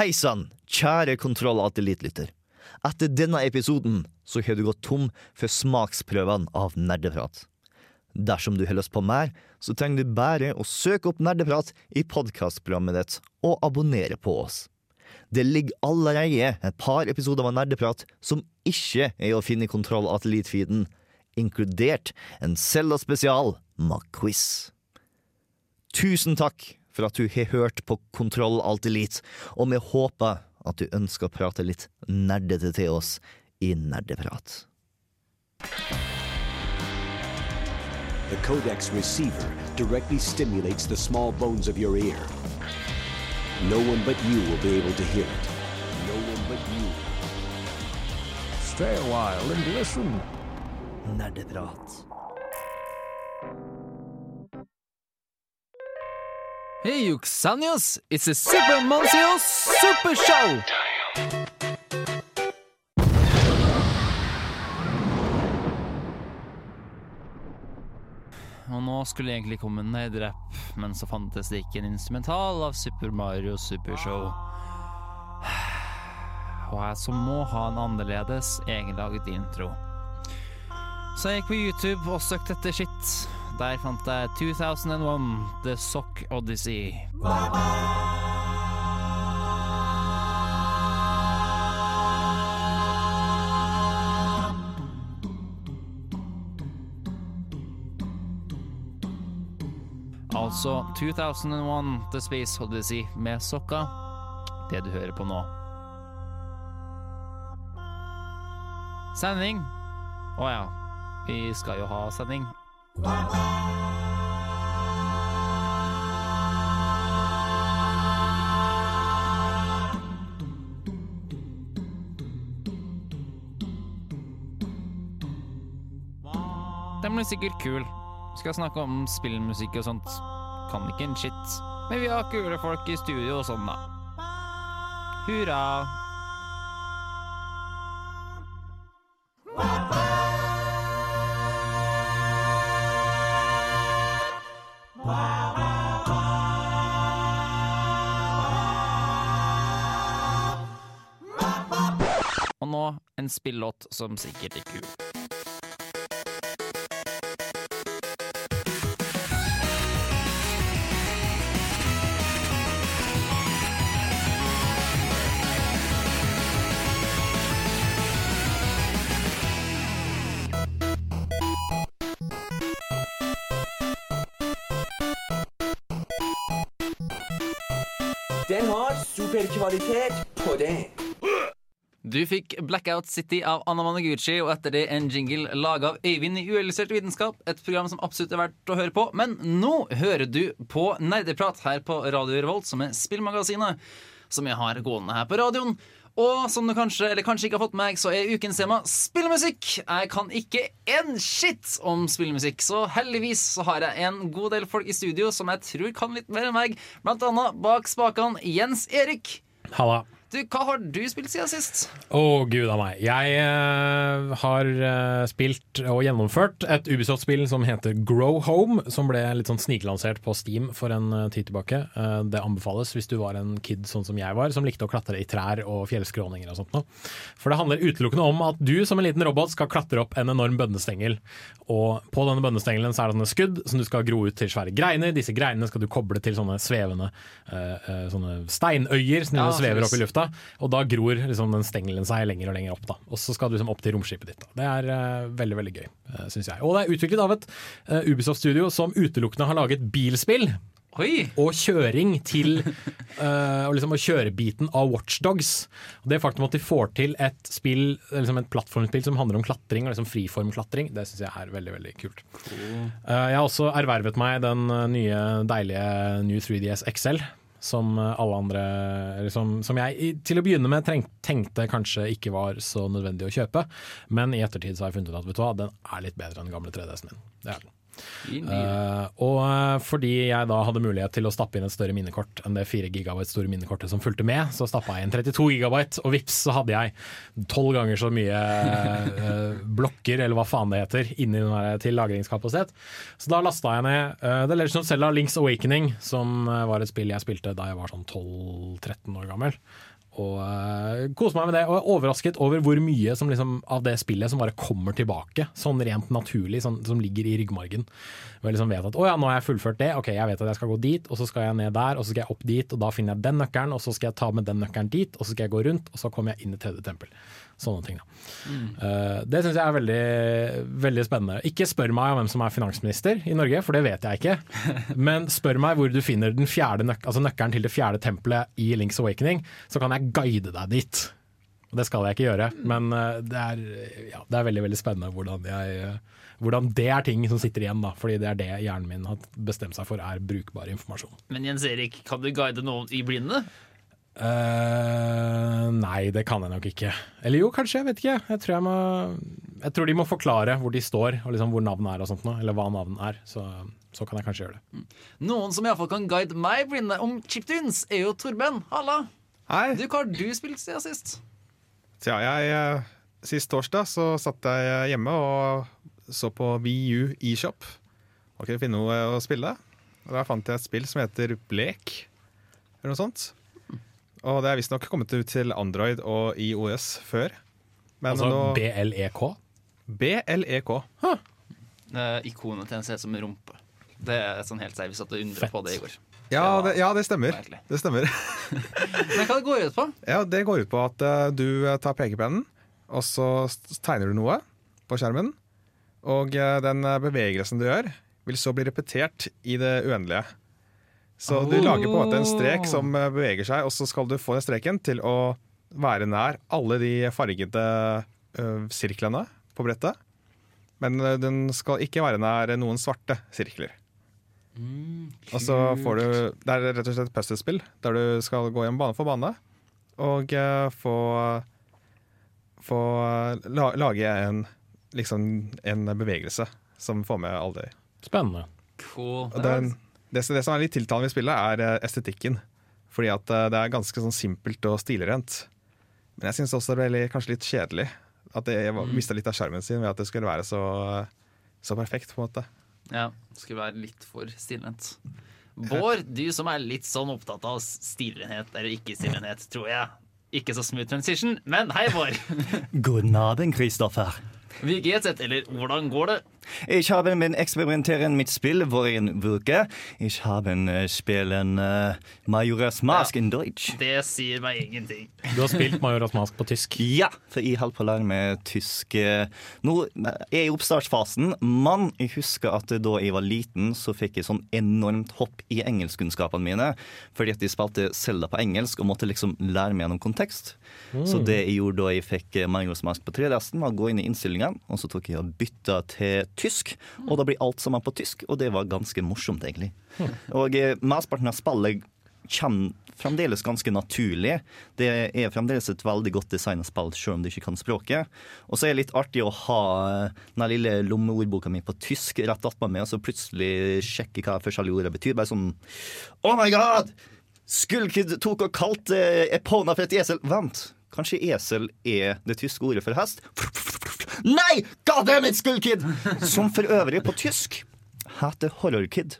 Hei sann, kjære Kontroll Alt Elite-lytter. Etter denne episoden så har du gått tom for smaksprøvene av nerdeprat. Dersom du har lyst på mer, så trenger du bare å søke opp Nerdeprat i podkastprogrammet ditt og abonnere på oss. Det ligger allerede et par episoder av Nerdeprat som ikke er å finne i Kontroll og Elite-feeden, inkludert en Zelda-spesial med quiz. Tusen takk for at du har hørt på Kontroll Alt Elite, og vi håper at du ønsker å prate litt nerdete til oss i Nerdeprat. The codex receiver directly stimulates the small bones of your ear. No one but you will be able to hear it. No one but you. Stay a while and listen. Nerdeprat. Hey, Yuxanios! It's a Super Moncio Super Show! Og nå skulle egentlig komme en men så fantes det ikke en instrumental av Super Mario Super Show. Og jeg som må ha en annerledes egenlaget intro. Så jeg gikk på YouTube og søkte etter shit. Der fant jeg 2001 The Sock Odyssey. Altså 2001 The Space Odyssey med sokka. Det du hører på nå. Sending. Å ja. Vi skal jo ha sending. Den blir sikkert kul. Skal snakke om spillmusikk og sånt. Kan ikke en shit. Men vi har kule folk i studio og sånn, da. Hurra. Og nå en spillåt som sikkert er kul. Du fikk Blackout City av Anna Managuchi, og etter det en jingle laga av Øyvind i Uillustrert vitenskap. Et program som absolutt er verdt å høre på. Men nå hører du på Nerdeprat her på Radio Revolt, som er spillmagasinet som jeg har gående her på radioen. Og som du kanskje eller kanskje ikke har fått med deg, så er ukens tema spillmusikk. Jeg kan ikke en shit om spillmusikk, så heldigvis så har jeg en god del folk i studio som jeg tror kan litt mer enn meg. Blant annet bak spakene Jens Erik. Halla. Du, Hva har du spilt siden sist? Å, gud a meg. Jeg uh, har uh, spilt og gjennomført et Ubisoft-spill som heter Grow Home, som ble litt sånn sniklansert på Steam for en uh, tid tilbake. Det anbefales hvis du var en kid sånn som jeg var, som likte å klatre i trær og fjellskråninger og sånt noe. For det handler utelukkende om at du som en liten robot skal klatre opp en enorm bønnestengel. Og på denne bønnestengelen så er det sånne skudd som du skal gro ut til svære greiner. Disse greinene skal du koble til sånne svevende sånne steinøyer som Ja, svever opp i flis. Lufta. Og da gror liksom den stengelen seg lenger og lenger opp. da Og så skal du liksom opp til romskipet ditt. da Det er uh, veldig veldig gøy, uh, syns jeg. Og det er utviklet av et uh, Ubisoft-studio som utelukkende har laget bilspill. Oi! Og kjøring til uh, og liksom og kjørebiten av Watchdogs. Det faktum at de får til et spill liksom et plattformspill som handler om klatring, og liksom friformklatring, det syns jeg er veldig veldig kult. Uh, jeg har også ervervet meg den eh, nye deilige New 3DS XL. Som alle andre eller som, som jeg til å begynne med tenkte kanskje ikke var så nødvendig å kjøpe. Men i ettertid så har jeg funnet ut at vet du hva, den er litt bedre enn den gamle 3DS-en min. Det er den. Eh, og eh, fordi jeg da hadde mulighet til å stappe inn et større minnekort enn det 4 gigabyte store minnekortet som fulgte med, så stappa jeg inn 32 gigabyte, og vips så hadde jeg tolv ganger så mye uh, blokker, eller hva faen det heter, inni den der til lagringskapasitet. Så da lasta jeg ned uh, The Legend of Zelda Links Awakening, som var et spill jeg spilte da jeg var sånn 12-13 år gammel. Og uh, koste meg med det, og er overrasket over hvor mye som liksom, av det spillet som bare kommer tilbake, sånn rent naturlig, sånn, som ligger i ryggmargen. Hvor jeg liksom vet at å ja, nå har jeg fullført det, ok, jeg vet at jeg skal gå dit, og så skal jeg ned der, og så skal jeg opp dit, og da finner jeg den nøkkelen, og så skal jeg ta med den nøkkelen dit, og så skal jeg gå rundt, og så kommer jeg inn i tredje tempel. Sånne ting, da. Uh, det syns jeg er veldig, veldig spennende. Ikke spør meg om hvem som er finansminister i Norge, for det vet jeg ikke. Men spør meg hvor du finner den fjerde nøk altså nøkkelen til det fjerde tempelet i Links Awakening, så kan jeg guide deg dit. Det skal jeg ikke gjøre, men uh, det, er, ja, det er veldig veldig spennende hvordan, jeg, uh, hvordan det er ting som sitter igjen. da Fordi det er det hjernen min har bestemt seg for er brukbar informasjon. Men Jens Erik, kan du guide noen i blinde? Uh, nei, det kan jeg nok ikke. Eller jo, kanskje. Jeg vet ikke. Jeg tror, jeg må, jeg tror de må forklare hvor de står, og liksom hvor navnet er og sånt noe. eller hva navnet er. Så, så kan jeg kanskje gjøre det. Noen som iallfall kan guide meg blinde om chiptunes, er jo Torben. Halla! Hei. Du, Hva har du spilt siden sist? Tja, jeg, eh, sist torsdag så satt jeg hjemme og så på VU eShop. Og kunne finne noe å spille. Og Der fant jeg et spill som heter Blek, eller noe sånt. Og det er visstnok kommet ut til Android og IOS før. Men Altså nå BLEK. BLEK. Uh, ikonet til en ser ut som en rumpe. Det er sånn helt seriøst at du undrer Fett. på det i går. Ja, det, ja, det stemmer. Det stemmer. Men hva det går ut på? Ja, Det går ut på at uh, du eh, tar pekepennen, og så tegner du noe på skjermen. Og uh, den bevegelsen du gjør, vil så bli repetert i det uendelige. Så du Oh. lager på en måte en strek som beveger seg, og så skal du få den streken til å være nær alle de fargede uh, sirklene på brettet. Men den skal ikke være nær noen svarte sirkler. Og så får du Det er rett og slett et puzzlespill der du skal gå gjennom bane for bane og uh, få Få la, lage en liksom en bevegelse som får med alle de. Spennende. Cool. Den, det, som- det som er litt tiltalende ved spillet, er eh, estetikken. Fordi at uh, det er ganske sånn simpelt og stilrent. Men jeg syns også det ble litt- kanskje litt kjedelig. At det mista litt av sjarmen sin ved at det skulle være så, så perfekt. på en måte Ja, skulle være litt for stillent Bård, du som er litt sånn opptatt av stilrenhet eller ikke stilrenhet, tror jeg. Ikke så smooth transition, men hei, Bård. God naben, Kristoffer. Vi GZ, eller hvordan går det? Ich habe mit Experimentieren mit Spiel vorhin Woche. Ich habe spielen äh, Majoras Mask in Deutsch. Det sier meg ingenting. Du har spilt Majoras Mask på tysk. Ja, for jeg holder på lære meg tysk eh, Nå er jeg i oppstartsfasen, men jeg husker at da jeg var liten, så fikk jeg sånn enormt hopp i engelskkunnskapene mine. Fordi at jeg spilte Selda på engelsk og måtte liksom lære meg gjennom kontekst. Så det jeg gjorde da jeg fikk eh, Majoras Mask på 3DS-en, var å gå inn i innstillingene, og så tok jeg og bytta til tysk. Og da blir alt sammen på tysk, og det var ganske morsomt, egentlig. Og eh, mesteparten av spillet kommer fremdeles ganske naturlig. Det er fremdeles et veldig godt designa spill, selv om du ikke kan språket. Og så er det litt artig å ha eh, den lille lommeordboka mi på tysk rett attmed meg, og så plutselig sjekke hva forskjellige ord betyr. Bare sånn Oh my god! Skullkid tok og kalte Epona for et esel. Vent, kanskje esel er det tyske ordet for hest? Nei! God damn it, Skullkid! Som for øvrig på tysk heter Horrorkid.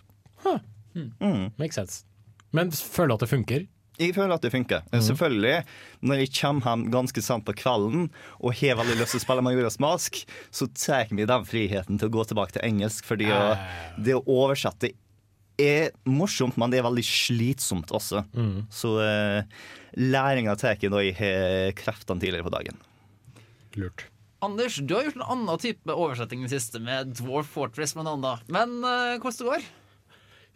Makes sense. Men føler du at det funker? Jeg føler at det funker. Selvfølgelig, når jeg kommer hjem ganske sent på kvelden og har veldig lyst til å spille Majoras Mask, så tar jeg meg den friheten til å gå tilbake til engelsk, fordi å, det å oversette er morsomt, men det er veldig slitsomt også. Så uh, læringa tar jeg når jeg har kreftene tidligere på dagen. Lurt. Anders, du har gjort en annen type oversetting i det siste, med Dwarf Fortress blant annet. Men uh, hvordan det går?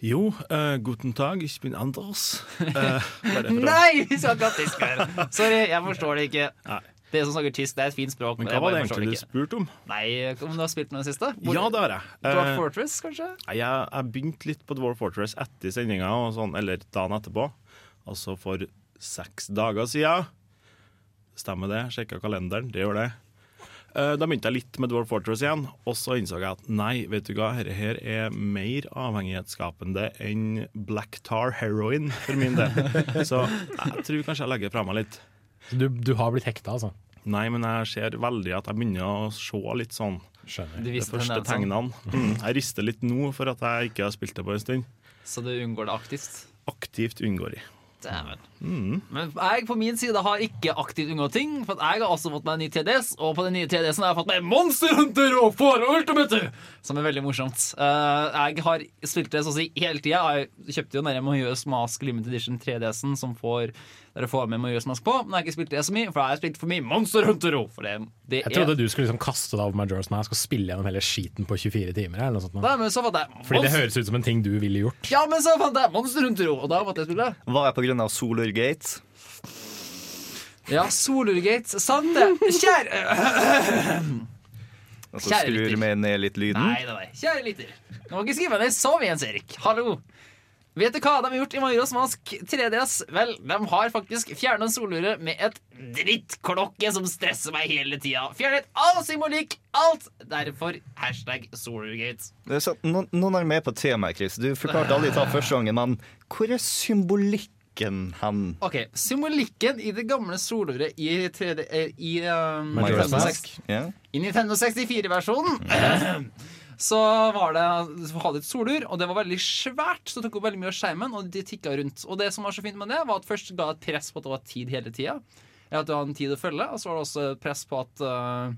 Jo, uh, guten Tag, ich bin Anders. Eh, å- Nei, vi skal ikke ha tysk her! Sorry, jeg forstår det ikke. Nei. Det som snakker tysk, det er et fint språk. Men hva var det egentlig du spurte om? Nei, om du har spilt med det siste? Hvor- Ja, det har jeg. Dwarf Eh, Fortress, kanskje? jeg. Jeg begynte litt på Dwarf Fortress etter sendinga, sånn, eller dagen etterpå. Altså for seks dager siden. Stemmer det? Sjekka kalenderen. Det gjør det. Eh, Da begynte jeg litt med Dwarf Fortress igjen, og så innså jeg at nei, vet du hva, dette her er mer avhengighetsskapende enn black tar heroin for min del. Så jeg tror kanskje jeg legger fra meg litt. Du, du har blitt hekta, altså. Nei, men jeg ser veldig at jeg begynner å se litt sånn Skjønner. De første tegnene. Mm, jeg rister litt nå for at jeg ikke har spilt det på en stund. så du unngår det aktivt. Aktivt unngår jeg. Dæven. Mm. Men jeg på min side har ikke aktivt unngått ting. For at jeg har også fått meg en ny TDS, og på den nye TDS-en har jeg fått meg Monster Hunter og For Ultimate! Som er veldig morsomt. Eh, jeg har spilt det så å si hele tida. Jeg kjøpte jo den Majøs Mask Limited Edition 3DS-en som får dere får med Mohios Mask på. Men jeg har ikke spilt det så mye, for da har jeg spilt for mye Monster Hunter òg. For det, det Jeg trodde du skulle liksom kaste deg over Majora's Mask og spille gjennom hele skiten på 24 timer. Eller noe sånt. Nei, men så fant jeg Fordi det høres ut som en ting du ville gjort. Ja, men så fant jeg Monster Hunter Ro, og da måtte jeg spille. Var jeg på grunn av Solurgate? Ja, Solurgate. Sant det. Kjære Og så skrur vi ned litt lyden? Nei, nei, nei. Kjære lytter. Du må ikke skrive ned så mye, Jens Erik. Hallo. Vet du hva de har gjort i Majoras Mask 3DS? Vel, de har faktisk fjernet soluret med et drittklokke som stresser meg hele tida. Fjernet all symbolikk, alt. Derfor hashtag Solurgate. Sant, noen, noen er med på temaet, Chris. Du forklarte aldri ta første gangen, men hvor er symbolikken Han. Ok, Symbolikken i det gamle soloret i, 3D, eh, i um, Nintendo Mask. 6 Ja. I Nintendo 64-versjonen så var det så hadde et solur, og det var veldig svært. Så det tok opp veldig mye av skjermen, og de tikka rundt. Og det som var så fint med det, var at først ga et press på at det var tid hele tida. At du hadde en tid å følge, og så var det også press på at uh,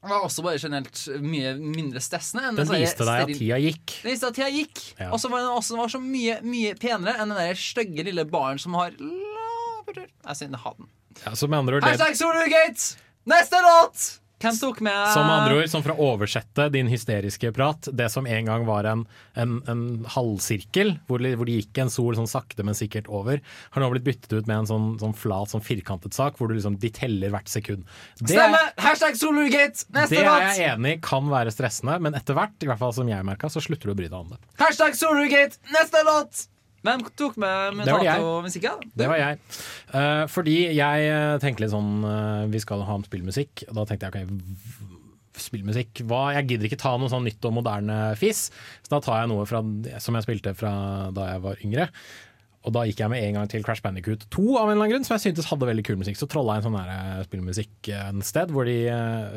Det var også bare generelt mye mindre stressende. Den viste deg at tida gikk. den viste at tida gikk. Ja. Og så var den også var så mye, mye penere enn den der stygge lille baren som har. Jeg synes ha den. Ja, så med andre ord, det, Hashtag Solurgate! Neste låt! Hvem tok med som andre ord, som for å oversette din hysteriske prat, det som en gang var en, en, en halvsirkel, hvor, det- hvor det gikk en sol sånn sakte, men sikkert over, har nå blitt byttet ut med en sånn, sånn flat, sånn firkantet sak, hvor du liksom, de teller hvert sekund. Det, Stemme! Hashtag Solurgate! Neste det er jeg enig i kan være stressende, men etter hvert, i hvert fall som jeg merka, så slutter du å bry deg om det. Hashtag Solurgate! Neste låt! Hvem tok med. Mutato-musikken? Det var jeg. Uh, fordi jeg tenkte litt sånn uh, Vi skal ha om spillmusikk, og da tenkte jeg ok, spillmusikk Hva? Jeg gidder ikke ta noe sånn nytt og moderne fiss, så da tar jeg noe fra, som jeg spilte fra da jeg var yngre. Og da gikk jeg med en gang til Crash Bandicoot 2 av en eller annen grunn, som jeg syntes hadde veldig kul musikk. Så trolla jeg en sånn eh, spillmusikk eh, en sted hvor de eh,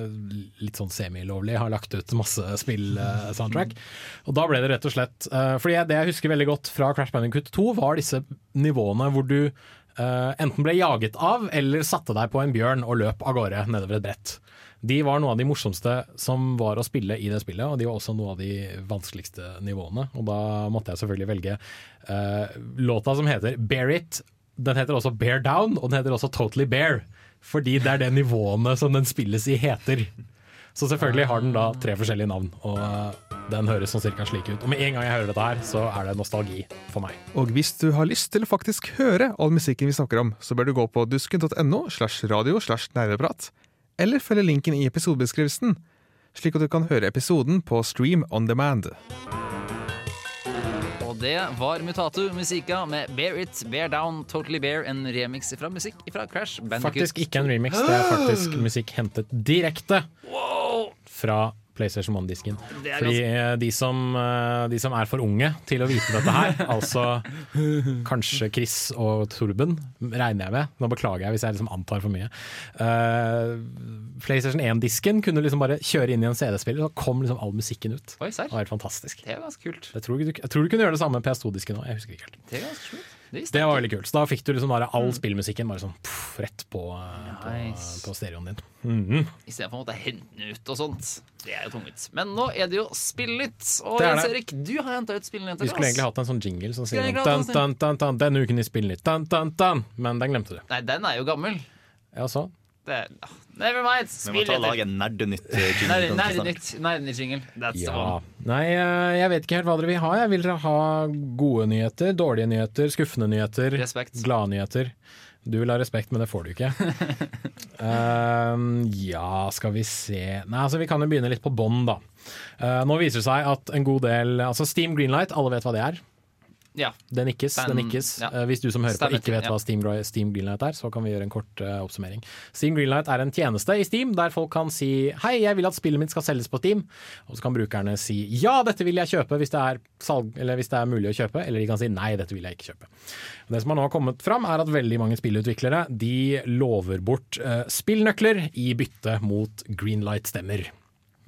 litt sånn semilovlig har lagt ut masse spill-soundtrack. Og da ble det rett og slett Fordi det jeg husker veldig godt fra Crash Bandicoot 2, var disse nivåene hvor du enten ble jaget av eller satte deg på en bjørn og løp av gårde nedover et brett. De var noe av de morsomste som var å spille i det spillet, og de var også noe av de vanskeligste nivåene. Og da måtte jeg selvfølgelig velge uh, låta som heter Bear It. Den heter også Bear Down, og den heter også Totally Bear. Fordi det er det nivåene som den spilles i heter. Så selvfølgelig har den da tre forskjellige navn, og eh, den høres sånn cirka slik ut. Og med en gang jeg hører dette her, så er det nostalgi for meg. Og hvis du har lyst til å faktisk høre all musikken vi snakker om, så bør du gå på dusken.no slash radio slash nerdeprat, eller følge linken i episodebeskrivelsen, slik at du kan høre episoden på Stream on demand. Og det var Mutatu Musica med Bear It, Bear Down, Totally Bear, en remix fra musikk fra Crash Bandicoot. Faktisk ikke en remix, det er faktisk musikk hentet direkte fra PlayStation 1-disken. Er Fordi eh, de som, eh, de som er for unge til å vite dette her, altså kanskje Chris og Torben, regner jeg med. Nå beklager jeg hvis jeg liksom antar for mye. Uh, PlayStation 1-disken kunne liksom bare kjøre inn i en CD-spiller, og så kom liksom all musikken ut. Oi. Det var helt fantastisk. Det er ganske kult. Jeg tror, du, jeg tror du kunne gjøre det samme med PS2-disken òg, jeg husker ikke helt. Det er ganske kult. Det var veldig kult. Så da fikk du liksom bare all spillmusikken bare sånn pff, rett på, nice. på, på stereoen din. Mhm. I stedet for å måtte hente den ut og sånt. Det er jo tungt. Men nå er det jo Spillnytt. Og er Jens. Erik, du har henta ut Spillnytt. Vi skulle egentlig hatt en sånn jingle som sier dun, dun, dun, dun, denne uken i Spillnytt, dun, dun, dun. Men den glemte du. Nei, den er jo gammel. Ja, så. Det ah, never mind. Vi må ta og lage en nerdenytt. Nerdenytt-jingle. Nei, ganske nei, snart. nytt. Nei, nytt jingle. That's Ja. Nei, eh, jeg vet ikke helt hva dere vil ha. Jeg vil dere ha gode nyheter, dårlige nyheter, skuffende nyheter, Respekt. glade nyheter. Du vil ha respekt, men det får du ikke. uh, ja, skal vi se Nei, altså Vi kan jo begynne litt på bånn, da. Uh, nå viser det seg at en god del Altså Steam Greenlight, alle vet hva det er? Ja. Det nikkes. Den- den nikkes. ja. Eh, Hvis du som hører på ikke vet ja. hva Steam, Steam Greenlight er, så kan vi gjøre en kort uh, oppsummering. Steam Greenlight er en tjeneste i Steam der folk kan si hei, jeg vil at spillet mitt skal selges på Steam. Og så kan brukerne si ja, dette vil jeg kjøpe hvis det er, salg, eller hvis det er mulig å kjøpe, eller de kan si nei, dette vil jeg ikke kjøpe. Det som har nå kommet fram, er at veldig mange spillutviklere de lover bort uh, spillnøkler i bytte mot Greenlight-stemmer.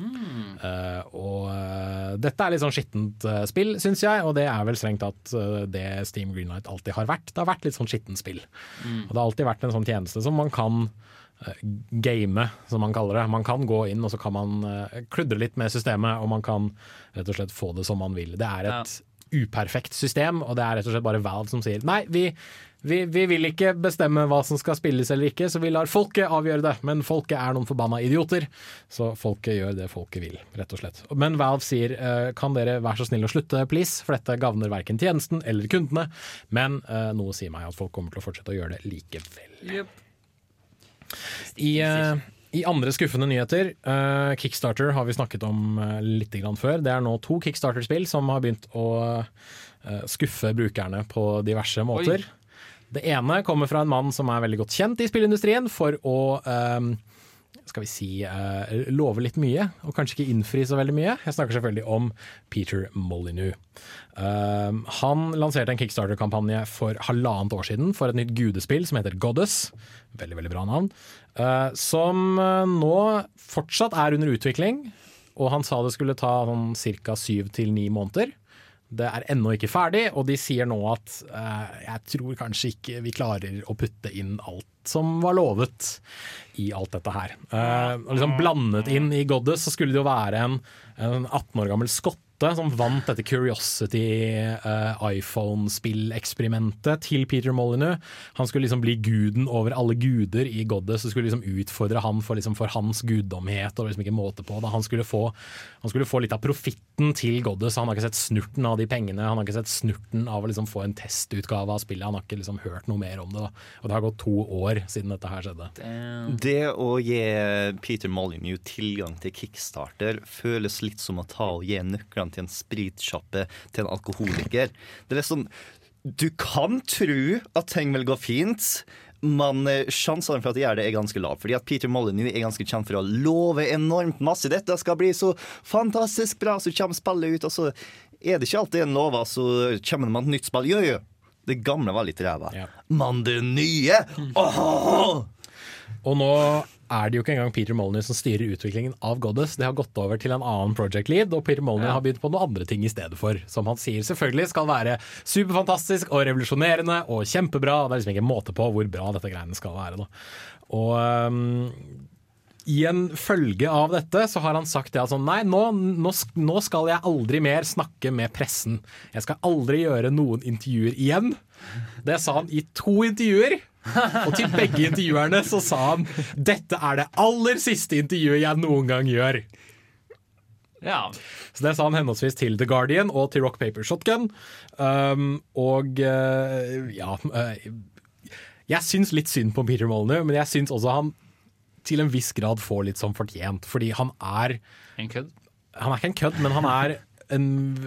Eh, og uh, dette er litt sånn skittent uh, spill, syns jeg, og det er vel strengt tatt det Steam Greenlight alltid har vært. Det har vært litt sånn skittent spill. Og det har alltid vært en sånn tjeneste som man kan game, som man kaller det. Man kan gå inn og så kan man kludre litt med systemet, og man kan rett og slett få det som man vil. Det er et uperfekt system, og det er rett og slett bare Valve som sier nei, vi, vi, vi vil ikke bestemme hva som skal spilles eller ikke, så vi lar folket avgjøre det. Men folket er noen forbanna idioter, så folket gjør det folket vil, rett og slett. Men Valve sier eh, kan dere være så snill å slutte, please, for dette gagner verken tjenesten eller kundene. Men eh, noe sier meg at folk kommer til å fortsette å gjøre det likevel. I, eh, I andre skuffende nyheter, uh, Kickstarter har vi snakket om uh, litt grann før. Det er nå to Kickstarter-spill som har begynt å uh, skuffe brukerne på diverse måter. Det ene kommer fra en mann som er veldig godt kjent i spillindustrien for å eh, skal vi si uh, love litt mye, og kanskje ikke innfri så veldig mye. Jeg snakker selvfølgelig om Peter Molyneux. Uh, han lanserte en Kickstarter-kampanje for halvannet år siden for et nytt gudespill som heter Goddess. Veldig, veldig bra navn. Uh, som nå fortsatt er under utvikling, og han sa det skulle ta sånn ca. syv til ni måneder. Det er ennå ikke ferdig, og de sier nå at jeg tror kanskje ikke vi klarer å putte inn alt som var lovet i alt dette her. Eh, og liksom Blandet inn i Goddess så skulle det jo være en, en 18 år gammel skotte som vant dette Curiosity uh, iPhone-spilleksperimentet til Peter Molyneux. Han skulle liksom bli guden over alle guder i Goddess og skulle liksom utfordre han for, liksom, for hans guddomhet. og liksom ikke måte på. Da. Han, skulle få, han skulle få litt av profitten til Goddess. Han har ikke sett snurten av de pengene. Han har ikke sett snurten av å liksom få en testutgave av spillet. Han har ikke liksom hørt noe mer om det. Da. Og det har gått to år siden dette her skjedde. Det å gi Peter Molyneux tilgang til Kickstarter føles litt som å ta og gi nøklene til en spritsjappe til en alkoholiker. Det er liksom Du kan tro at ting vil gå fint. Men eh, sjansene for at de gjør det er ganske lav. Fordi at Peter Molyneux er ganske kjent for å love enormt masse. Dette skal bli så fantastisk bra, så kommer spillet ut, og så er det ikke alltid en lover, så kommer det med et nytt spill. Jo, jo. Det gamle var litt ræva. Ja. Men det nye åh! Og nå er det jo ikke engang Peter Molyneux som styrer utviklingen av Goddess. Det har gått over til en annen project lead, og Peter Molyneux har begynt på noen andre ting i stedet for. Som han sier selvfølgelig skal være superfantastisk og revolusjonerende og kjempebra. og Det er liksom ikke måte på hvor bra dette greiene skal være. Da. Og um, i en følge av dette så har han sagt det altså nei, nå, nå, nå skal jeg aldri mer snakke med pressen. Jeg skal aldri gjøre noen intervjuer igjen. Det sa han i to intervjuer. Og til begge intervjuerne så sa han dette er det aller siste intervjuet jeg noen gang gjør. Ja. Så det sa han henholdsvis til The Guardian og til Rock Paper Shotgun. Um, og uh, ja uh, Jeg syns litt synd på Peter Molyneux, men jeg syns også han til en viss grad får litt som fortjent. Fordi han er En kødd? Han er ikke en kødd, men han er en,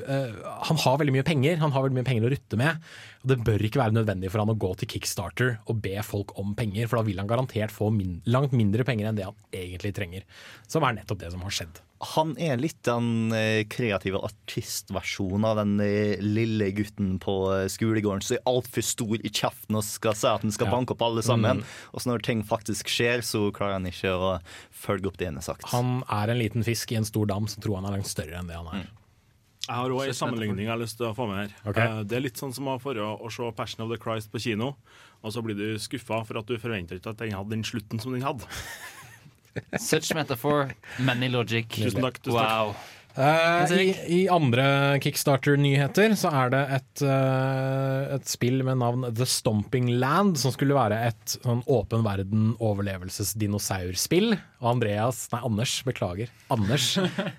uh, han har veldig mye penger Han har veldig mye penger å rutte med. Og Det bør ikke være nødvendig for han å gå til Kickstarter og be folk om penger, for da vil han garantert få min, langt mindre penger enn det han egentlig trenger. Som er nettopp det som har skjedd. Han er litt den eh, kreative artistversjonen av den eh, lille gutten på skolegården som er altfor stor i kjeften og skal si at han skal Ja. banke opp alle sammen. Og så når ting faktisk skjer, så klarer han ikke å følge opp det han har sagt. Han er en liten fisk i en stor dam som tror han er langt større enn det han er. Jeg har òg en sammenligning jeg har lyst til å få med her. Ok. Eh, Det er litt sånn som å å se Passion of the Christ på kino, og så blir du skuffa for at du forventer ikke at den hadde den slutten som den hadde. Such metaphor, many logic. Tusen takk, tusen takk. Wow. Eh, i, I andre Kickstarter-nyheter så er det et, uh, et spill med navn The Stomping Land, som skulle være et sånn åpen verden-overlevelses-dinosaurspill. Og Andreas, nei Anders, beklager. Anders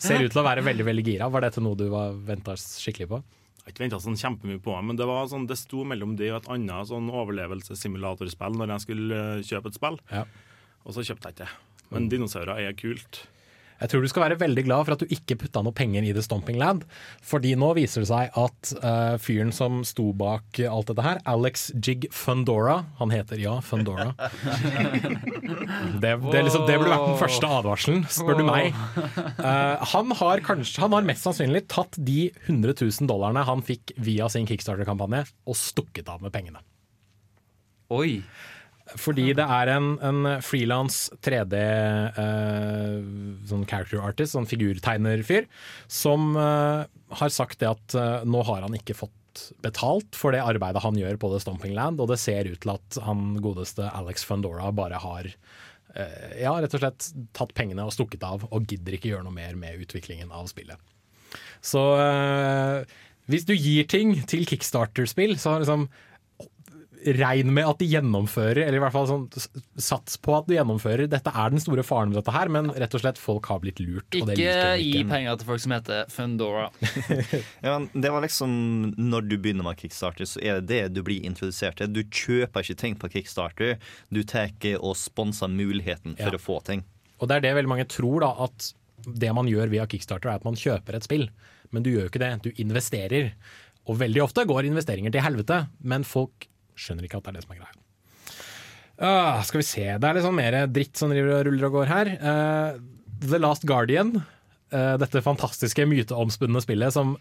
ser ut til å være veldig veldig gira. Var dette noe du var venta skikkelig på? Jeg har ikke venta sånn kjempemye på meg, men det, var sånn, det sto mellom det og et annet sånn overlevelsessimulatorspill når jeg skulle eh, kjøpe et spill. Ja. Og så kjøpte jeg ikke det. Men dinosaurer er kult. Jeg tror du skal være veldig glad for at du ikke putta noe penger i The Stomping Land. Fordi nå viser det seg at uh, fyren som sto bak alt dette her, Alex Jig Fundora Han heter ja, Fundora. Det, det, liksom, det burde vært den første advarselen, spør du meg. Uh, han, har kanskje, han har mest sannsynlig tatt de 100 000 dollarene han fikk via sin Kickstarter-kampanje, og stukket av med pengene. Oi. Fordi det er en, en frilans 3D eh, sånn character artist, sånn figurtegnerfyr, som eh, har sagt det at eh, nå har han ikke fått betalt for det arbeidet han gjør på The Stomping Land, og det ser ut til at han godeste Alex Fundora bare har eh, ja, rett og slett tatt pengene og stukket av, og gidder ikke gjøre noe mer med utviklingen av spillet. Så eh, hvis du gir ting til Kickstarter-spill, så har liksom regn med at de gjennomfører, eller i hvert fall sånn, sats på at de gjennomfører. Dette er den store faren med dette her, men rett og slett folk har blitt lurt. og det Ikke gi penger til folk som heter Fundora. Ja, men det var liksom Når du begynner med Kickstarter, så er det det du blir introdusert til. Du kjøper ikke ting på Kickstarter, du tar og sponser muligheten for Ja. å få ting. Og det er det veldig mange tror, da, at det man gjør via Kickstarter er at man kjøper et spill. Men du gjør ikke det, du investerer. Og veldig ofte går investeringer til helvete, men folk skjønner ikke at det er det som er greia. Uh, skal vi se, det er sånn mer dritt som driver og ruller og går her. Uh, The Last Guardian, Uh, dette fantastiske myteomspunne spillet som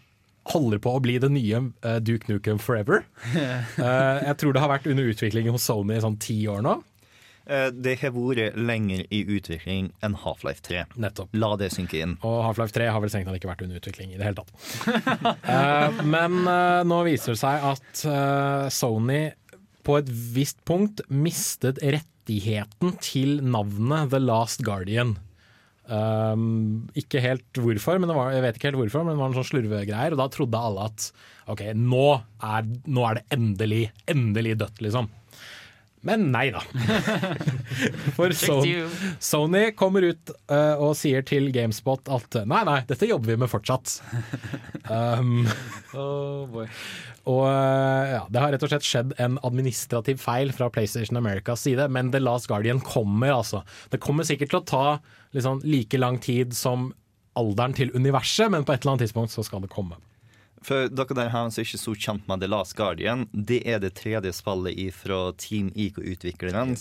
holder på å bli det nye eh, Duke Nukem Forever. Jeg tror det har vært under utvikling hos Sony i sånn ti år nå. Det har vært lenger i utvikling enn Half-Life 3. Nettopp. La det synke inn. Og Half-Life 3 har vel strengt tatt ikke vært under utvikling i det hele tatt. Men nå viser det seg at Sony på et visst punkt mistet rettigheten til navnet The Last Guardian. Um, ikke helt hvorfor, men det var, jeg vet ikke helt hvorfor, men det var en sånn slurvegreier. Og da trodde alle at ok, nå er, nå er det endelig, endelig dødt, liksom. Men nei da. For Sony. Sony kommer ut uh, og sier til GameSpot at nei, nei, dette jobber vi med fortsatt. Um, Oh boy. og eh, ja, Det har rett og slett skjedd en administrativ feil fra PlayStation Americas side, men The Last Guardian kommer, altså. Det kommer sikkert til å ta liksom, like lang tid som alderen til universet, men på et eller annet tidspunkt så skal det komme. For dere der som ikke er så kjent med The Last Guardian, det er det tredje spillet fra Team Ico-utvikleren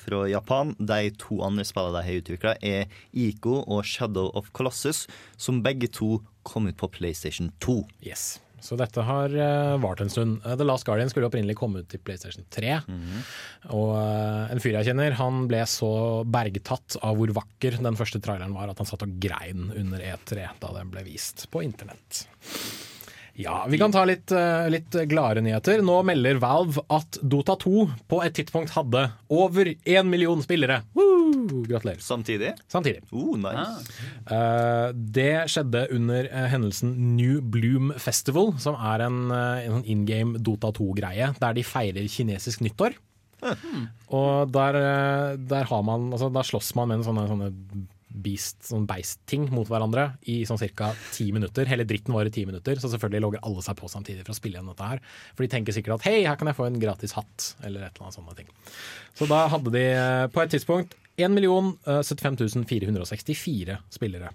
fra Japan. De to andre spillene de har utvikla, er Ico og Shadow of Colossus, som begge to kom ut på PlayStation 2. Yes. Så dette har uh, vart en stund. Eh, The Last Guardian skulle opprinnelig komme ut til PlayStation 3. Og uh, en fyr jeg kjenner, han ble så bergtatt av hvor vakker den første traileren var, at han satt og grein under E3 da den ble vist på internett. Ja, vi kan ta litt, eh, litt gladere nyheter. Nå melder Valve at Dota 2 på et tidspunkt hadde over én million spillere. Woo! Gratulerer. Samtidig. Samtidig. Oh, nice. Ah. det skjedde under eh, hendelsen New Bloom Festival, som er en, eh, en sånn in game Dota 2-greie, der de feirer kinesisk nyttår. Og der, eh, der har man altså, Der slåss man med en sånne, sånne beast, sånn beist-ting mot hverandre i sånn ca. ti minutter. Hele dritten var i ti minutter, så selvfølgelig logger alle seg på samtidig for å spille igjen dette her. For de tenker sikkert at hei, her kan jeg få en gratis hatt, eller et eller annet sånne ting. Så da hadde de eh, på et tidspunkt 1 075 464 spillere.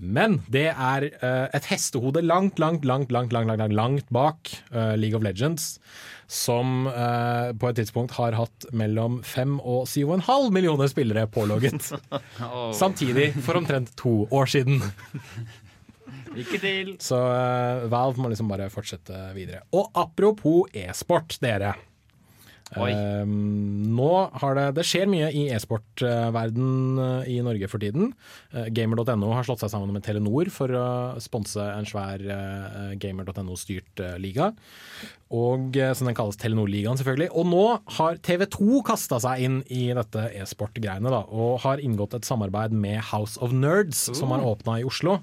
Men det er eh, et hestehode langt, langt, langt, langt, langt, langt, langt bak eh, League of Legends, som eh, på et tidspunkt har hatt mellom fem og 7,5 millioner spillere pålogget. Oh. Samtidig for omtrent to år siden. Lykke til. Så Valve må liksom bare fortsette videre. Og apropos e-sport, dere. Eh, nå har det Det skjer mye i e-sportverden eh, i Norge for tiden. Eh, Gamer.no har slått seg sammen med Telenor for å sponse en svær eh, Gamer.no-styrt liga. Og Som den kalles Telenor-ligaen, selvfølgelig. Og nå har TV2 kasta seg inn i dette e-sport-greiene da, og har inngått et samarbeid med House of Nerds, som har åpna i Oslo.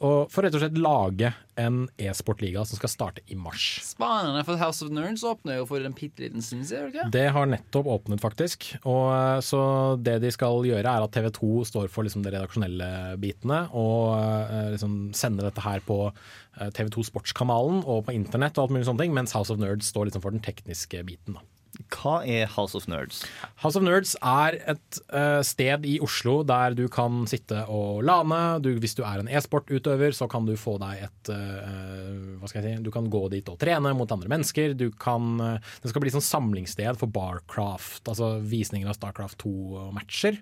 Og for rett og slett lage en e-sportliga som skal starte i mars. Spennende, for House of Nerds åpner jo for en bitte liten stund siden. det? Det har nettopp åpnet, faktisk. Og eh, Så det de skal gjøre, er at TV2 står for liksom de redaksjonelle bitene, og eh, liksom sender dette her på eh, TV2 Sportskanalen og på internett og alt mulig sånne ting, mens House of Nerds står liksom for den tekniske biten. da. Hva er House of Nerds? House of Nerds er et uh, sted i Oslo der du kan sitte og lane. Du, hvis du er en e-sportutøver, så kan du få deg et uh, Hva skal jeg si Du kan gå dit og trene mot andre mennesker. Du kan, uh, det skal bli sånn samlingssted for Barcraft, altså visninger av Starcraft 2-matcher.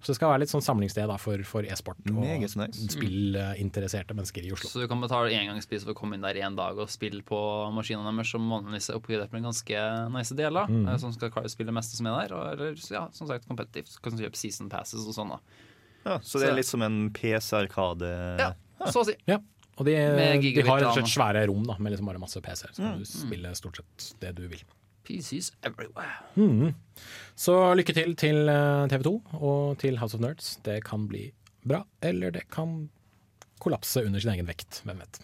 Så det skal være litt sånn samlingssted da, for, for e-sport og nice. spillinteresserte mennesker i Oslo. Så du kan betale engangspris for å komme inn der én dag og spille på maskinene deres som vanligvis er oppgradert med ganske nice deler. Mm. Eh, Som skal klare å spille det meste som er der. Og, eller ja, som sagt kompetitivt. Kan du kjøpe season passes og sånn. da Ja, så det er litt som en PC-arkade? Ja, så å si. Ja. Og de, de har rett og slett svære rom da, med liksom bare masse PC-er. Så kan du spille stort sett det du vil. PCs everywhere. Så lykke til til eh, TV 2 og til House of Nerds. Det kan bli bra, eller det kan kollapse under sin egen vekt. Hvem vet.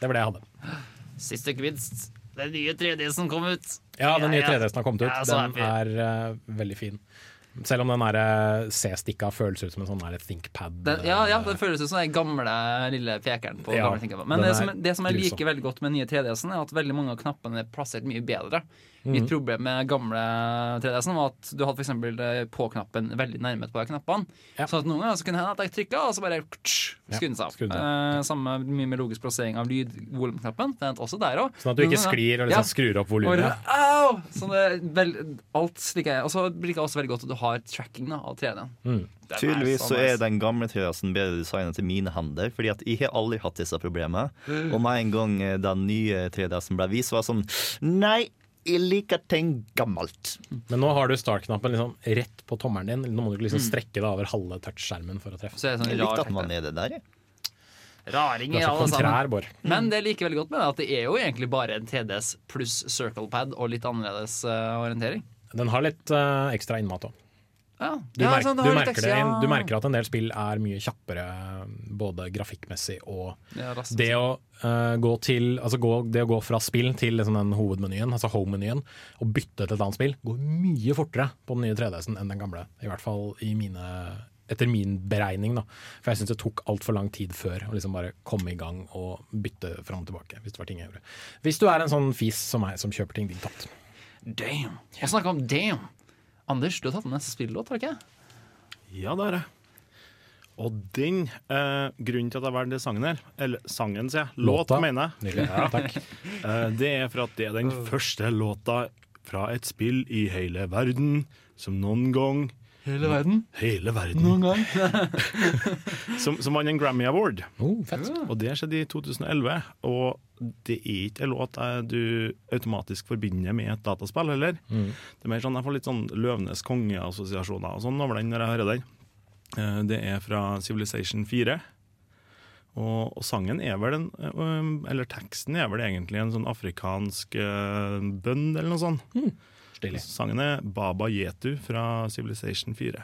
Det var det jeg hadde. Siste quiz. Den nye 3D-sen kom ut. Ja, den nye Ja, ja. 3DS-en har kommet ut. Den er uh, veldig fin. Selv om den eh, C-stikka føles ut som en sånn ThinkPad. Den, ja, ja, det føles ut som den gamle lille pekeren på Ja, gamle ThinkPad. Men det som, det som jeg liker veldig godt med den nye 3DS-en, er at veldig mange av knappene er plassert mye bedre. Mhm. Mitt problem med gamle 3DS-en var at du hadde eksempel eh, på-knappen veldig nærmet på knappene. Ja. Så at noen ganger så kunne det hende at jeg trykka, og så bare den seg av. Ja, Eh, samme mye med logisk plassering av lydvolumknappen. Det hendte også der òg. Sånn at du ikke sklir og liksom skrur opp volumet. Au! Så det vel, alt liker jeg. Og så liker jeg også veldig godt at du har tracking da, av 3D-en. Mm. Tydeligvis så er den gamle 3DS-en bedre designet til mine hender, fordi at jeg har aldri hatt disse problemene. Og med en gang eh, den nye 3DS-en ble vist, var jeg sånn Nei, jeg liker ting gammelt. Men nå har du start-knappen liksom rett på tommelen din. Nå må du liksom strekke deg over halve touchskjermen for å treffe. Så er det Jeg sånn likte at den var nede der. jeg. Raringer, er alle sammen. Men det jeg liker veldig godt med det, er at det er jo egentlig bare en TDS pluss circlepad og litt annerledes uh, orientering. Den har litt uh, ekstra innmat òg. Ja, Du, ja, merker- sånn, du, merker det, du merker at en del spill er mye kjappere, både grafikkmessig og Ja, det å, uh, gå til, altså gå, det å gå fra spill til liksom den hovedmenyen, altså home-menyen, og bytte til et annet spill, går mye fortere på den nye 3DS-en enn den gamle. I hvert fall i mine, etter min beregning. Da. For jeg syns det tok altfor lang tid før å liksom bare komme i gang og bytte fram og tilbake. Hvis det var ting jeg gjorde. Hvis du er en sånn fis som meg, som kjøper ting digitalt. Damn. Jeg snakker om damn. Anders, du har tatt med neste spillåt, har du ikke? Ja, det har jeg. Og den eh, grunnen til at jeg valgte sangen her, eller sangen, sier jeg, låt, Låta. mener jeg, Nydelig. Ja, takk. eh, det er for at det er den første låta fra et spill i hele verden som noen gang Hele verden. Hele verden. Noen gang. Som, som vant en Grammy Award. Oh, fett. Og det skjedde i 2011. Og det er ikke en låt du automatisk forbinder med et dataspill heller. Det er mer sånn, Jeg får litt sånn Løvenes konge-assosiasjoner og sånn over den når jeg hører den. Eh, Det er fra Civilization 4. Og, og sangen er vel en eh, Eller teksten er vel egentlig en sånn afrikansk eh, bønn eller noe sånt. Stilig. Sangen er Baba Yetu fra Civilization 4.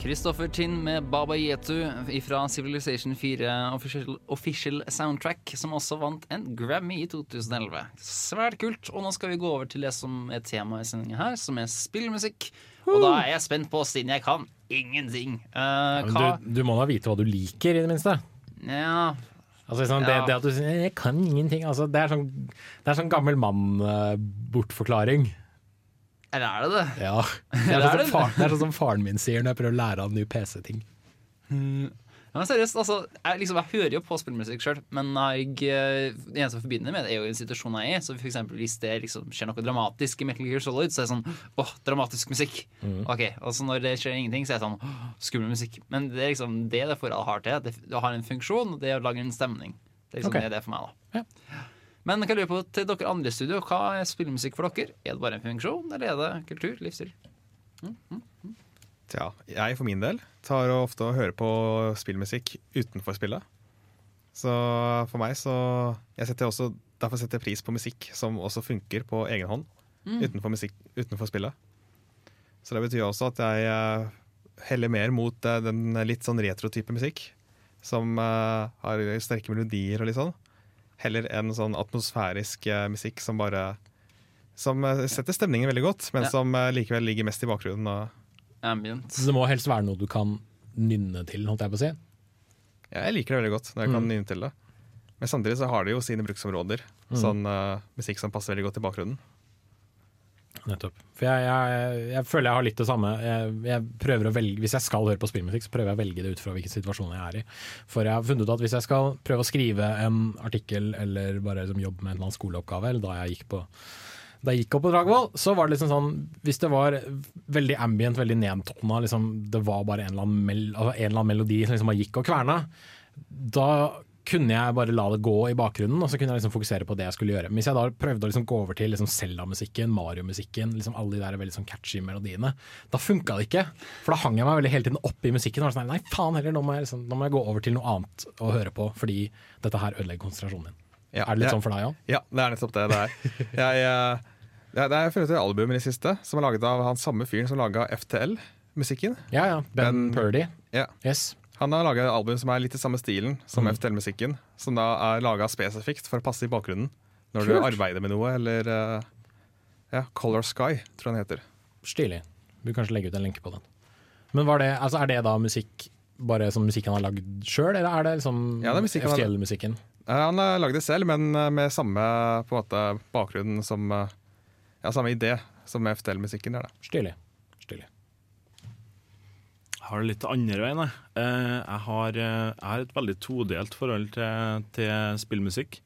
Kristoffer Tinn med Baba Yetu fra Civilization 4 official, official Soundtrack, som også vant en Grammy i 2011. Svært kult. Og nå skal vi gå over til det som er temaet i sendingen her, som er spillmusikk. Og da er jeg spent på, siden jeg kan ingenting. Uh, hva du, du må da vite hva du liker, i det minste. Ja, Altså, sånn, Ja. det, det at du sier 'jeg kan ingenting', altså, det, er sånn, det er sånn gammel mann-bortforklaring. eller er det det? ja. Det er, er sånn det som far, det er sånn som faren min sier når jeg prøver å lære han ny PC-ting. Ja, seriøst, altså, jeg, liksom, jeg hører jo på spillmusikk sjøl, men jeg, eh, det eneste jeg forbinder med det, er jo institusjonen jeg er i. Så for eksempel, hvis det liksom skjer noe dramatisk i Metal Gear Solid, så er det sånn åh, dramatisk musikk. Ok, Og når det skjer ingenting, så er det sånn åh, skummel musikk. Men det er liksom det det forholdet har til. Det, det har en funksjon, og det er å lage en stemning. Det er liksom okay. det det er for meg, da. Ja. Men jeg kan lure på til dere andre i studio, hva er spillmusikk for dere? Er det bare en funksjon, eller er det kultur? Livsstil? Tja, jeg for min del tar ofte og hører på spillmusikk utenfor spillet. Så for meg så jeg setter også, Derfor setter jeg pris på musikk som også funker på egen hånd utenfor, musikk, utenfor spillet. Så det betyr også at jeg eh, heller mer mot eh, den litt sånn retro-type musikk. Som eh, har sterke melodier og litt sånn. Heller enn sånn atmosfærisk musikk som bare Som setter stemningen veldig godt, men Ja. som likevel ligger mest i bakgrunnen. og Ambient. Så det må helst være noe du kan nynne til, holdt jeg på å si. Ja, jeg liker det veldig godt når jeg kan Mm. nynne til det. Men samtidig så har de jo sine bruksområder. Mm. Sånn uh, musikk som passer veldig godt i bakgrunnen. Nettopp. For jeg, jeg, jeg føler jeg har litt det samme. Jeg, jeg prøver å velge, Hvis jeg skal høre på spillmusikk, så prøver jeg å velge det ut fra hvilken situasjon jeg er i. For jeg har funnet ut at hvis jeg skal prøve å skrive en artikkel eller bare liksom jobbe med en eller annen skoleoppgave, eller da jeg gikk på da jeg gikk opp på Dragvoll, så var det liksom sånn Hvis det var veldig ambient, veldig nedtona, liksom, det var bare en eller annen, mel altså en eller annen melodi som liksom bare gikk og kverna, da kunne jeg bare la det gå i bakgrunnen, og så kunne jeg liksom fokusere på det jeg skulle gjøre. Men hvis jeg da prøvde å liksom gå over til liksom Zelda-musikken, Mario-musikken, liksom alle de der veldig sånn catchy melodiene, da funka det ikke. For da hang jeg meg veldig hele tiden opp i musikken. Og var sånn, nei, faen heller, nå må, jeg liksom, nå må jeg gå over til noe annet å høre på, fordi dette her ødelegger konsentrasjonen min. Ja, er det litt sånn for deg òg? Ja, det er nettopp det det er. Jeg, jeg, det er, jeg funnet et album i det siste som er laget av han samme fyren som laga FTL-musikken. Ja ja. Ben, Ben- Purdy. Ja. Yes. Han har laga album som er litt i samme stilen som Mm. FTL-musikken. Som da er laga spesifikt for å passe i bakgrunnen når du arbeider med noe, eller eh, ja, Color Sky, tror jeg den heter. Stilig. Burde kanskje legge ut en lenke på den. Men var det, altså er det da musikk bare som musikk han har lagd sjøl, eller er det liksom Ja, FTL-musikken? Eh, Han har lagd det selv, men eh, med samme på en måte, bakgrunn som eh, Ja, samme idé som FTL-musikken. gjør. Stilig. Stilig. Jeg har det litt andre veien. Jeg. Eh, Jeg har, eh, jeg har et veldig todelt forhold til, til spillmusikk.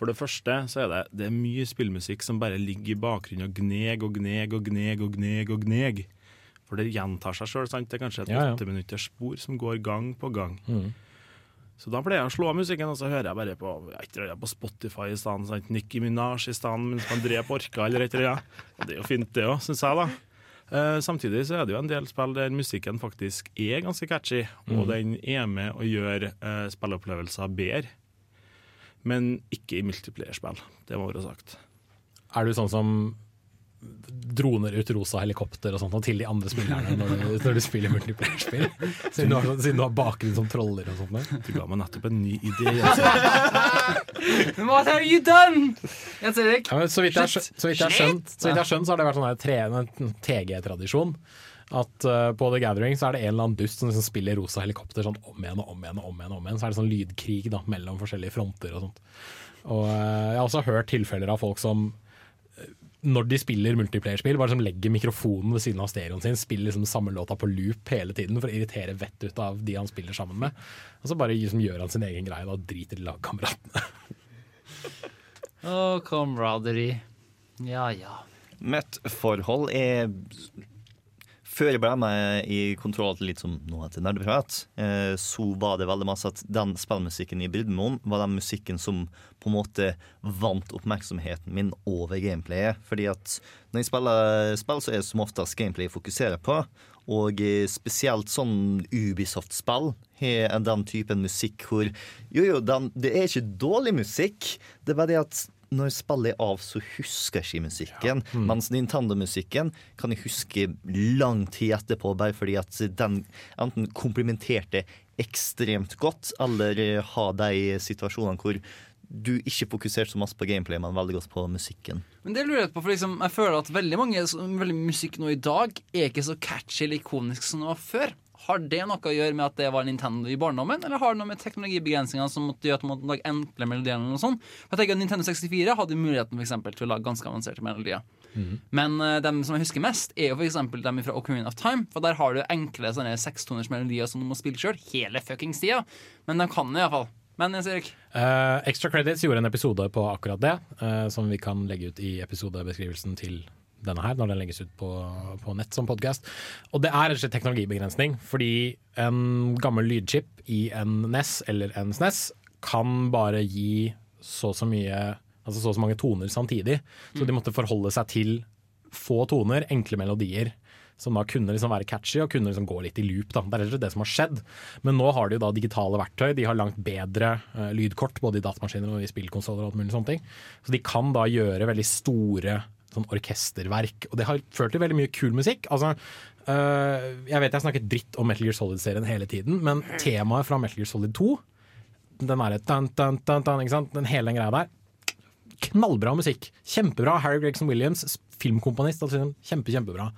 For det første så er det, det er mye spillmusikk som bare ligger i bakgrunnen og gneg og gneg og gneg og gneg. og gneg. For det gjentar seg sjøl. Det er kanskje et Ja, ja. spor som går gang på gang. Mm. Så da pleier jeg å slå av musikken, og så hører jeg bare på jeg på Spotify i stedet. sant? Nicki Minaj i stedet, mens man dreper orker eller et eller annet. Og det er jo fint, det òg, syns jeg, da. Eh, samtidig så er det jo en del spill der musikken faktisk er ganske catchy, og den er med å gjøre uh, spilleopplevelser bedre. Men ikke i multiplayer-spill, det må være sagt. Er du sånn som droner ut rosa helikopter og sånt og til de andre spillerne når du, når du spiller multiplayer-spill? Siden, siden du har bakgrunn som troller og sånt? Du ga meg nettopp en ny idé. What have you done? Jens Erik. Ja, så vidt jeg har skjønt, så, vidt jeg har skjønt, så, vidt jeg har skjønt så har det vært sånn en TG-tradisjon. At uh, på The Gathering så er det en eller annen dust som liksom spiller rosa helikopter sånn om igjen og om igjen. og om igjen om igjen Så er det sånn lydkrig da, mellom forskjellige fronter og sånt. Og uh, Jeg har også hørt tilfeller av folk som når de spiller multiplayerspill, bare liksom legger mikrofonen ved siden av stereoen sin, spiller liksom samme låta på loop hele tiden for å irritere vettet ut av de han spiller sammen med. Og så bare liksom gjør han sin egen greie og driter i lagkameratene. Å, camaraderie. Ja, ja. Mitt forhold er Før jeg ble med i kontroll litt som nå etter nerdeprat, eh, så var det veldig masse at den spillmusikken jeg brydde meg om, var den musikken som på en måte vant oppmerksomheten min over gameplayet. Fordi at når jeg spiller spill, så er det som oftest gameplay jeg fokuserer på. Og eh, spesielt sånn Ubisoft-spill har den typen musikk hvor Jo, jo, den, det er ikke dårlig musikk. Det er bare det at når spillet er av, så husker jeg ikke musikken. Mens Nintendo-musikken kan jeg huske lang tid etterpå, bare fordi at den enten komplimenterte ekstremt godt, eller eh, har de situasjonene hvor du ikke fokuserte så masse på gameplay, men veldig godt på musikken. Men det lurer jeg på, for liksom, jeg føler at veldig mange veldig musikk nå i dag er ikke så catchy eller ikonisk som det var før. Har det noe å gjøre med at det var Nintendo i barndommen, eller har det noe med teknologibegrensninger som måtte gjøre at man måtte lage enkle melodier? eller noe sånt? For jeg tenker at Nintendo 64 hadde muligheten for eksempel, til å lage ganske avanserte melodier. Men uh, dem som jeg husker mest, er jo eksempel dem fra Ocarina of Time. For der har du enkle sånne sekstoners melodier som du må spille sjøl hele fuckings tida. Men de kan det iallfall. Men Jens Erik, Uh, Extra Credits gjorde en episode på akkurat det, uh, som vi kan legge ut i episodebeskrivelsen til denne her, når den legges ut på, på nett som podkast. Og det er rett og slett teknologibegrensning, fordi en gammel lydchip i en NES eller en SNES kan bare gi så og så mye Altså så og så mange toner samtidig. Så de måtte forholde seg til få toner, enkle melodier som da kunne liksom være catchy og kunne liksom gå litt i loop. Da. Det er rett og slett det som har skjedd. Men nå har de jo da digitale verktøy. De har langt bedre uh, lydkort både i datamaskiner og i spillkonsoller. og alt mulig sånne ting. Så de kan da gjøre veldig store sånn orkesterverk. Og det har ført til veldig mye kul musikk. Altså, øh, jeg vet jeg snakker dritt om Metal Gear Solid-serien hele tiden, men temaet fra Metal Gear Solid 2, den derre? Den hele den greia der, knallbra musikk. Kjempebra. Harry Gregson Williams, filmkomponist. Altså, kjempe, kjempebra.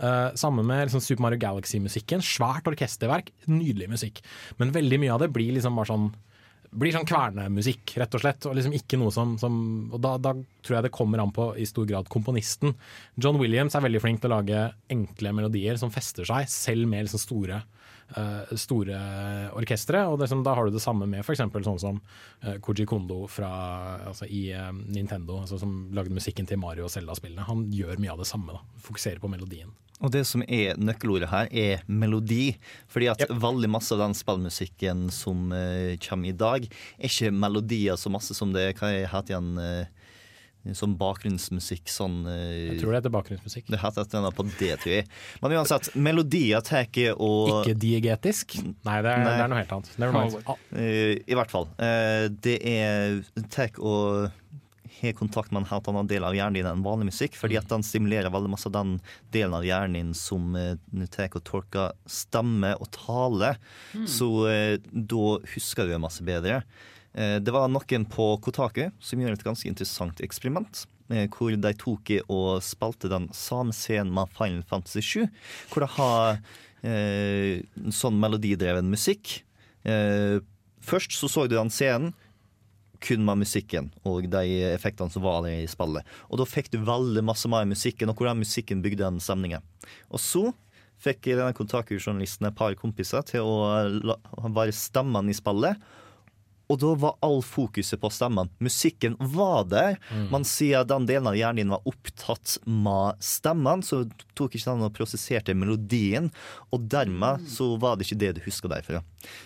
Uh, sammen med liksom, Super Mario Galaxy-musikken. Svært orkesterverk. Nydelig musikk. Men veldig mye av det blir liksom bare sånn blir sånn kvernemusikk, rett og slett. Og liksom ikke noe som, som Og da, da tror jeg det kommer an på i stor grad komponisten. John Williams er veldig flink til å lage enkle melodier som fester seg, selv med liksom store store orkestre. Og det, som, da har du det samme med f.eks. sånn som eh, Koji Kondo fra, altså, i eh, Nintendo, altså, som lagde musikken til Mario og Zelda-spillene. Han gjør mye av det samme. da, Fokuserer på melodien. Og det som er nøkkelordet her, er melodi. Fordi at veldig masse av den spillmusikken som uh, kommer i dag, er ikke melodier så masse som det Hva heter igjen eh, Som bakgrunnsmusikk, sånn eh, Jeg tror det heter bakgrunnsmusikk. Det heter et på det, tror jeg. Men uansett, melodier tar og Ikke diegetisk? Nei, det er, Nei. Det er noe helt annet. Never mind. Eh, I hvert fall. Eh, det er tek å har kontakt med en helt annen del av hjernen din enn vanlig musikk, fordi at den stimulerer veldig masse den delen av hjernen din som uh, tek og tolker stemme og tale. Så eh, da husker du masse bedre. Eh, det var noen på Kotaku som gjorde et ganske interessant eksperiment. eh, Hvor de tok i og spilte den samme scenen med Final Fantasy 7. Hvor de har eh, sånn melodidreven musikk. Eh, først så så du den scenen kun med musikken og de effektene som var i spillet. Og da fikk du veldig masse mer musikken, og hvordan musikken bygde den stemningen. Og så fikk denne Kotaku-journalisten et par kompiser til å være stemmene i spillet. Og da var all fokuset på stemmen. Musikken var der, sier at den delen av hjernen din var opptatt med stemmen, så tok ikke den og prosesserte melodien, og dermed så var det ikke det du huska derfra.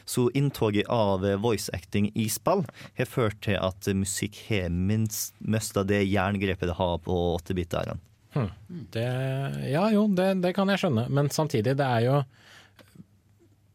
Så inntoget av voice acting i spill har ført til at musikk har minst mista det jerngrepet det har på 8-bit-æren. Hmm. ja jo, det, det kan jeg skjønne, men samtidig, det er jo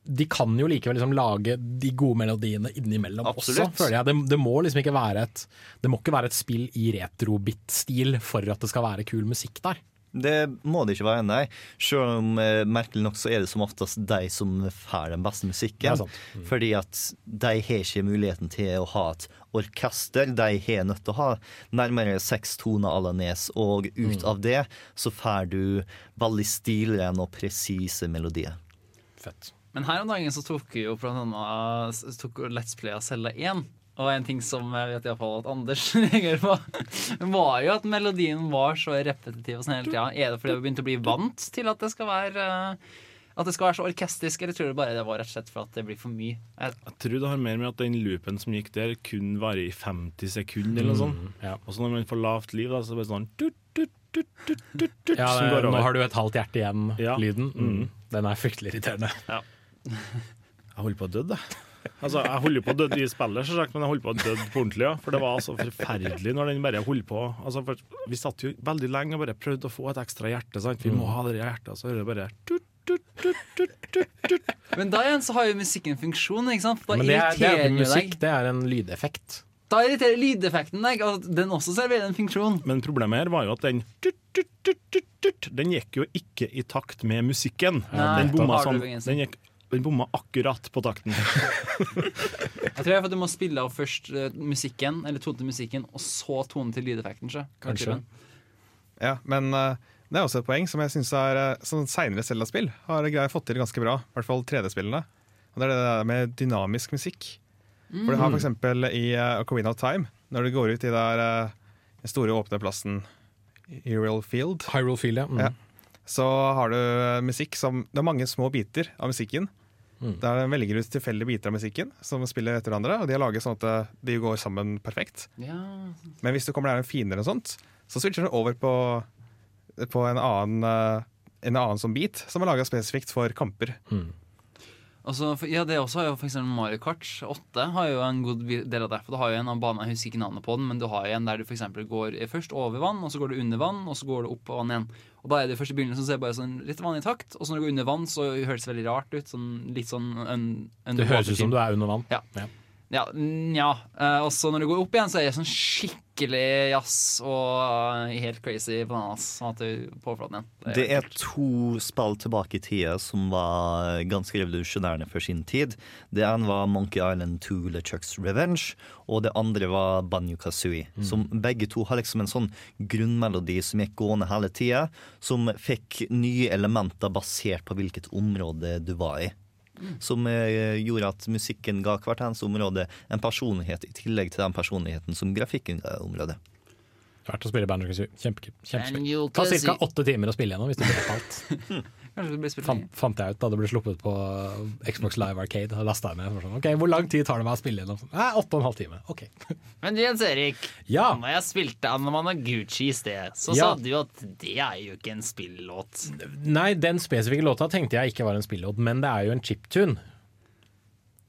de kan jo likevel liksom lage de gode melodiene innimellom Absolutt. også, føler jeg. Det, det må liksom ikke være et Det må ikke være et spill i retrobit-stil for at det skal være kul musikk der. Det må det ikke være, nei. Selv om eh, merkelig nok så er det som oftest de som får den beste musikken. Mm. Fordi at de har ikke muligheten til å ha et orkester. De har nødt til å ha nærmere seks toner à la Nes, og ut av det så får du veldig stilrene og presise melodier. Fett. Men her om dagen så tok vi jo blant annet tok Let's Play av Selda 1. Og en ting som jeg vet i hvert fall at Anders reagerer på, var jo at melodien var så repetitiv og sånn hele tida. Er det fordi vi begynte å bli vant til at det skal være eh, At det skal være så orkestisk, eller tror du bare det var rett og slett for at det blir for mye? Jeg, Jeg tror det har mer med at den loopen som gikk der, kun varer i 50 sekunder eller noe sånt. Ja. Og så når man får lavt liv, da, så er det sånn tut, tut, tut, tut, tut, tut, Ja, det, nå har du et halvt hjerte igjen-lyden. Ja. Mm. Den er fryktelig irriterende. Jeg holder på å dø, da. Altså, jeg holder på å dø i spillet, selvsagt, men jeg holder på å dø på ordentlig. Ja. For det var altså forferdelig når den bare holdt på. Altså, for vi satt jo veldig lenge og bare prøvde å få et ekstra hjerte. Sant? Vi må ha det hjertet, og så hører det bare tut, tut, tut, tut, tut, tut. men da igjen så har jo musikken funksjon, ikke sant? Da Men det er, det er ikke musikk, deg. det er en lydeffekt. Da irriterer lydeffekten deg, og den også serverer en funksjon. Men problemet her var jo at den Den gikk jo ikke i takt med musikken. Nei, den bomma sånn. Den, gikk, den bomma akkurat på takten. Jeg tror jeg for at du må spille av først eh, musikken, eller tone til musikken, og så tone til lydeffekten. Så. Kanskje. Ja, men uh, det er også et poeng som jeg syns er uh, sånn seinere Selda-spill har fått til ganske bra. I hvert fall 3D-spillene. Og det er det der med dynamisk musikk. For du har for eksempel i uh, Ocarina of Time, når du går ut i der uh, den store åpne plassen Hyrule Field, Hyrule Field, ja. Mm. Ja. Så har du uh, musikk som Det er mange små biter av musikken. Der de velger ut tilfeldige biter av musikken som spiller etter hverandre. Og de har laget sånn at uh, de går sammen perfekt. Ja. Men hvis du kommer der en finere og sånt, så switcher du over på, på en annen eh, en annen sånn bit som er laga spesifikt for kamper. Altså, for, ja, det også har jo for eksempel Mario Kart 8 har jo en god del av det. For du har jo en av banene, jeg husker ikke navnet på den, men du har jo en der du eksempel går først over vann, og så går du under vann, og så går du opp på vann igjen. Og da er det først i begynnelsen så er det bare sånn litt i takt, og så når du går under vann, så høres det veldig rart ut. Sånn, litt sånn un, Det høres ut som du er under vann. Ja. Ja, nja. Eh, og så når du går opp igjen, så er det sånn skikkelig jazz og eh, helt crazy bananas. Sånn at du på igjen. Det er to spill tilbake i tida som var ganske revolusjonærende for sin tid. Det ene var Monkey Island 2 LeChucks Revenge, og det andre var Banjo Kazooie. Som begge to har liksom en sånn grunnmelodi som gikk gående hele tida, som fikk nye elementer basert på hvilket område du var i. som eh, gjorde at musikken ga hvert eneste område en personlighet, i tillegg til den personligheten som grafikken ga området. Verdt å spille Banjo Kazooie. Kjempe, kjempespill. Ta ca. åtte timer å spille gjennom hvis du vet alt. Fant, fant jeg ut da det ble sluppet på Xbox Live Arcade. Og lastet jeg det Sånn, ok, Hvor lang tid tar det meg å spille gjennom? Nei, åtte og en halv time. Ok. Men Jens Erik, Ja. når jeg spilte Anamanaguchi i sted, så Ja. sa du at det er jo ikke en spillåt. Nei, den spesifikke låta tenkte jeg ikke var en spillåt, men det er jo en chiptune.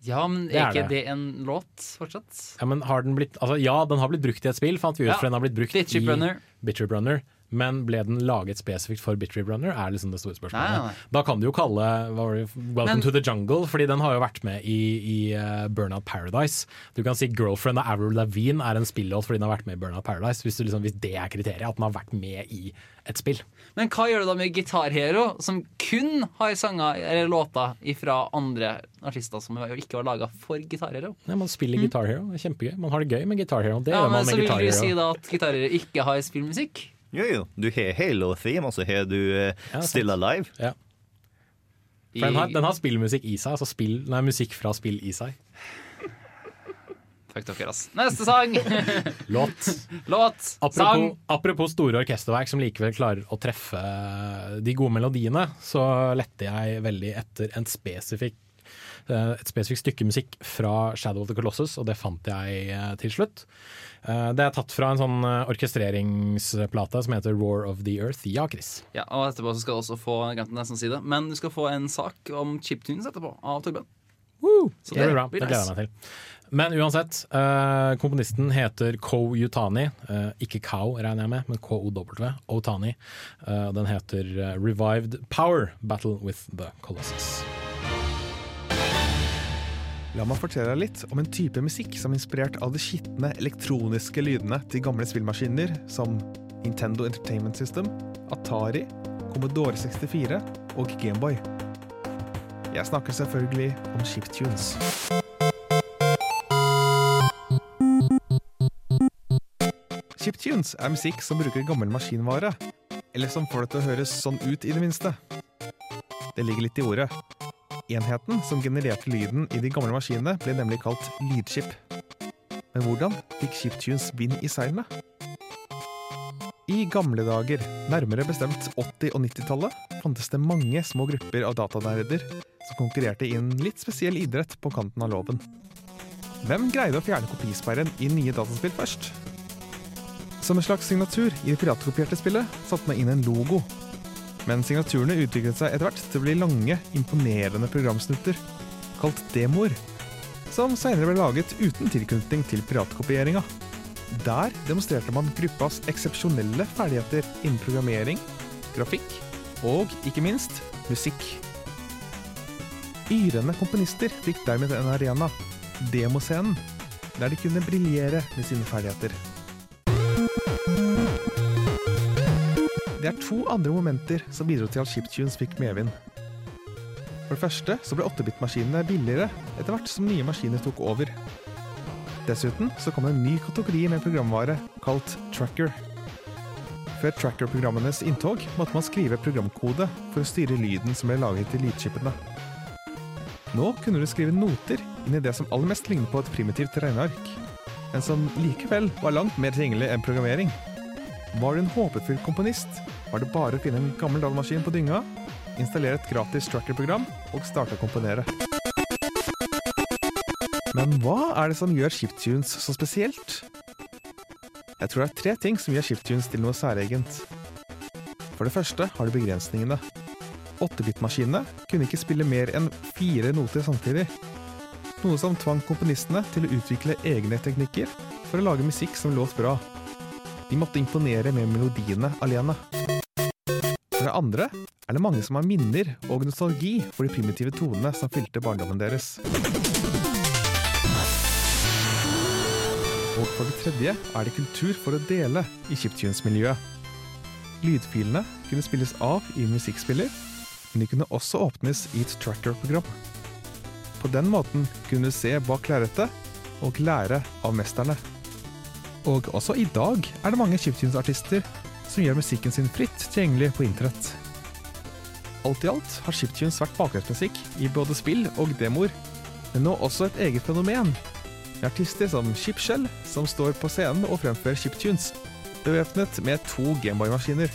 Ja, men er er ikke det. det en låt fortsatt? Ja, men har den blitt Altså, ja, den har blitt brukt i et spill, fant vi ut, Ja. for den har blitt brukt Bitchip i. Bitchip Runner. Men ble den laget spesifikt for Bittery Runner, er liksom det store spørsmålet. Nei, nei. Da kan du jo kalle det, Welcome Men- to the Jungle, fordi den har jo vært med i, i uh, Burnout Paradise. Du kan si Girlfriend av Avril Lavigne er en spillåt fordi den har vært med i Burnout Paradise, hvis, du liksom, hvis det er kriteriet, at den har vært med i et spill. Men hva gjør du da med Guitar Hero, som kun har sanger eller låter fra andre artister som ikke var laga for Guitar Hero? Ja, man spiller Guitar Hero, det er kjempegøy. Man har det gøy med Guitar Hero. Det Mm. Ja, gjør man med Gitarhero. Så vil du si da at Guitar Hero ikke har spillmusikk? Jo, jo. Du har Halo Theme, og så har du eh, Ja, sant. Still Alive. Ja. For den har, den har spillmusikk i seg, altså spill, nei, musikk fra spill i seg. Fuck dere, ass. Neste sang! Låt. Låt! Apropos, Sang! apropos store orkesterverk som likevel klarer å treffe eh, de gode melodiene, så lette jeg veldig etter en spesifikk et spesifikt stykke musikk fra Shadow of the Colossus, og det fant jeg eh, til slutt. Eh, Det er tatt fra en sånn eh, orkestreringsplate som heter Roar of the Earth. Ja, Chris. Ja, og etterpå skal du også få jeg glemte nesten å si det, men du skal få en sak om chiptunes etterpå av Torben. Så Det blir bra. Det gleder jeg meg til. Men uansett, eh, komponisten heter Ko Yutani. eh, ikke Kao, regner jeg med, men K-O-W. Otani. Eh, den heter eh, Revived Power Battle with the Colossus. La meg fortelle deg litt om en type musikk som er inspirert av de skitne elektroniske lydene til gamle spillmaskiner som Nintendo Entertainment System, Atari, Commodore 64 og Gameboy. Jeg snakker selvfølgelig om chiptunes. Chiptunes er musikk som bruker gammel maskinvare, eller som får det til å høres sånn ut i det minste. Det ligger litt i ordet. Enheten som genererte lyden i de gamle maskinene, ble nemlig kalt lydskip. Men hvordan fikk chiptunes vind i seilene? I gamle dager, nærmere bestemt 80- og 90-tallet, fantes det mange små grupper av datanerder som konkurrerte i en litt spesiell idrett på kanten av loven. Hvem greide å fjerne kopisperren i nye dataspill først? Som en slags signatur i det piratkopierte spillet satte man inn en logo men signaturene utviklet seg etter hvert til å bli lange, imponerende programsnutter, kalt demoer, som senere ble laget uten tilknytning til piratkopieringa. Der demonstrerte man gruppas eksepsjonelle ferdigheter innen programmering, grafikk og, ikke minst, musikk. Yrende komponister fikk dermed en arena, demoscenen, der de kunne briljere med sine ferdigheter. Det er to andre momenter som bidro til at chiptunes fikk medvind. For det første så ble 8-bit-maskinene billigere etter hvert som nye maskiner tok over. Dessuten så kom det en ny kategori med programvare kalt tracker. Før tracker-programmenes inntog måtte man skrive programkode for å styre lyden som ble laget til lydchipene. Nå kunne du skrive noter inn i det som aller mest ligner på et primitivt regneark, men som likevel var langt mer tilgjengelig enn programmering. Var du en håpefull komponist, var det bare å finne en gammel datamaskin på dynga, installere et gratis tracker-program og starte å komponere. Men hva er det som gjør chiptunes så spesielt? Jeg tror det er tre ting som gjør chiptunes til noe særegent. For det første har du begrensningene. 8-bit-maskinene kunne ikke spille mer enn fire noter samtidig. Noe som tvang komponistene til å utvikle egne teknikker for å lage musikk som låt bra. De måtte imponere med melodiene alene. Andre er det mange som har minner og nostalgi for de primitive tonene som fylte barndommen deres. Og for det tredje er det kultur for å dele i chiptunes-miljøet. Lydfilene kunne spilles av i musikkspiller, men de kunne også åpnes i et tracker-program. På den måten kunne du se bak lerretet og lære av mesterne. Og også i dag er det mange chiptunes-artister som gjør musikken sin fritt tilgjengelig på internett. Alt i alt har chiptunes vært bakgrunnsmusikk i både spill og demoer, men nå også et eget fenomen. Med artister som Chipshell, som står på scenen og fremfører chiptunes, bevæpnet med to Gameboy-maskiner.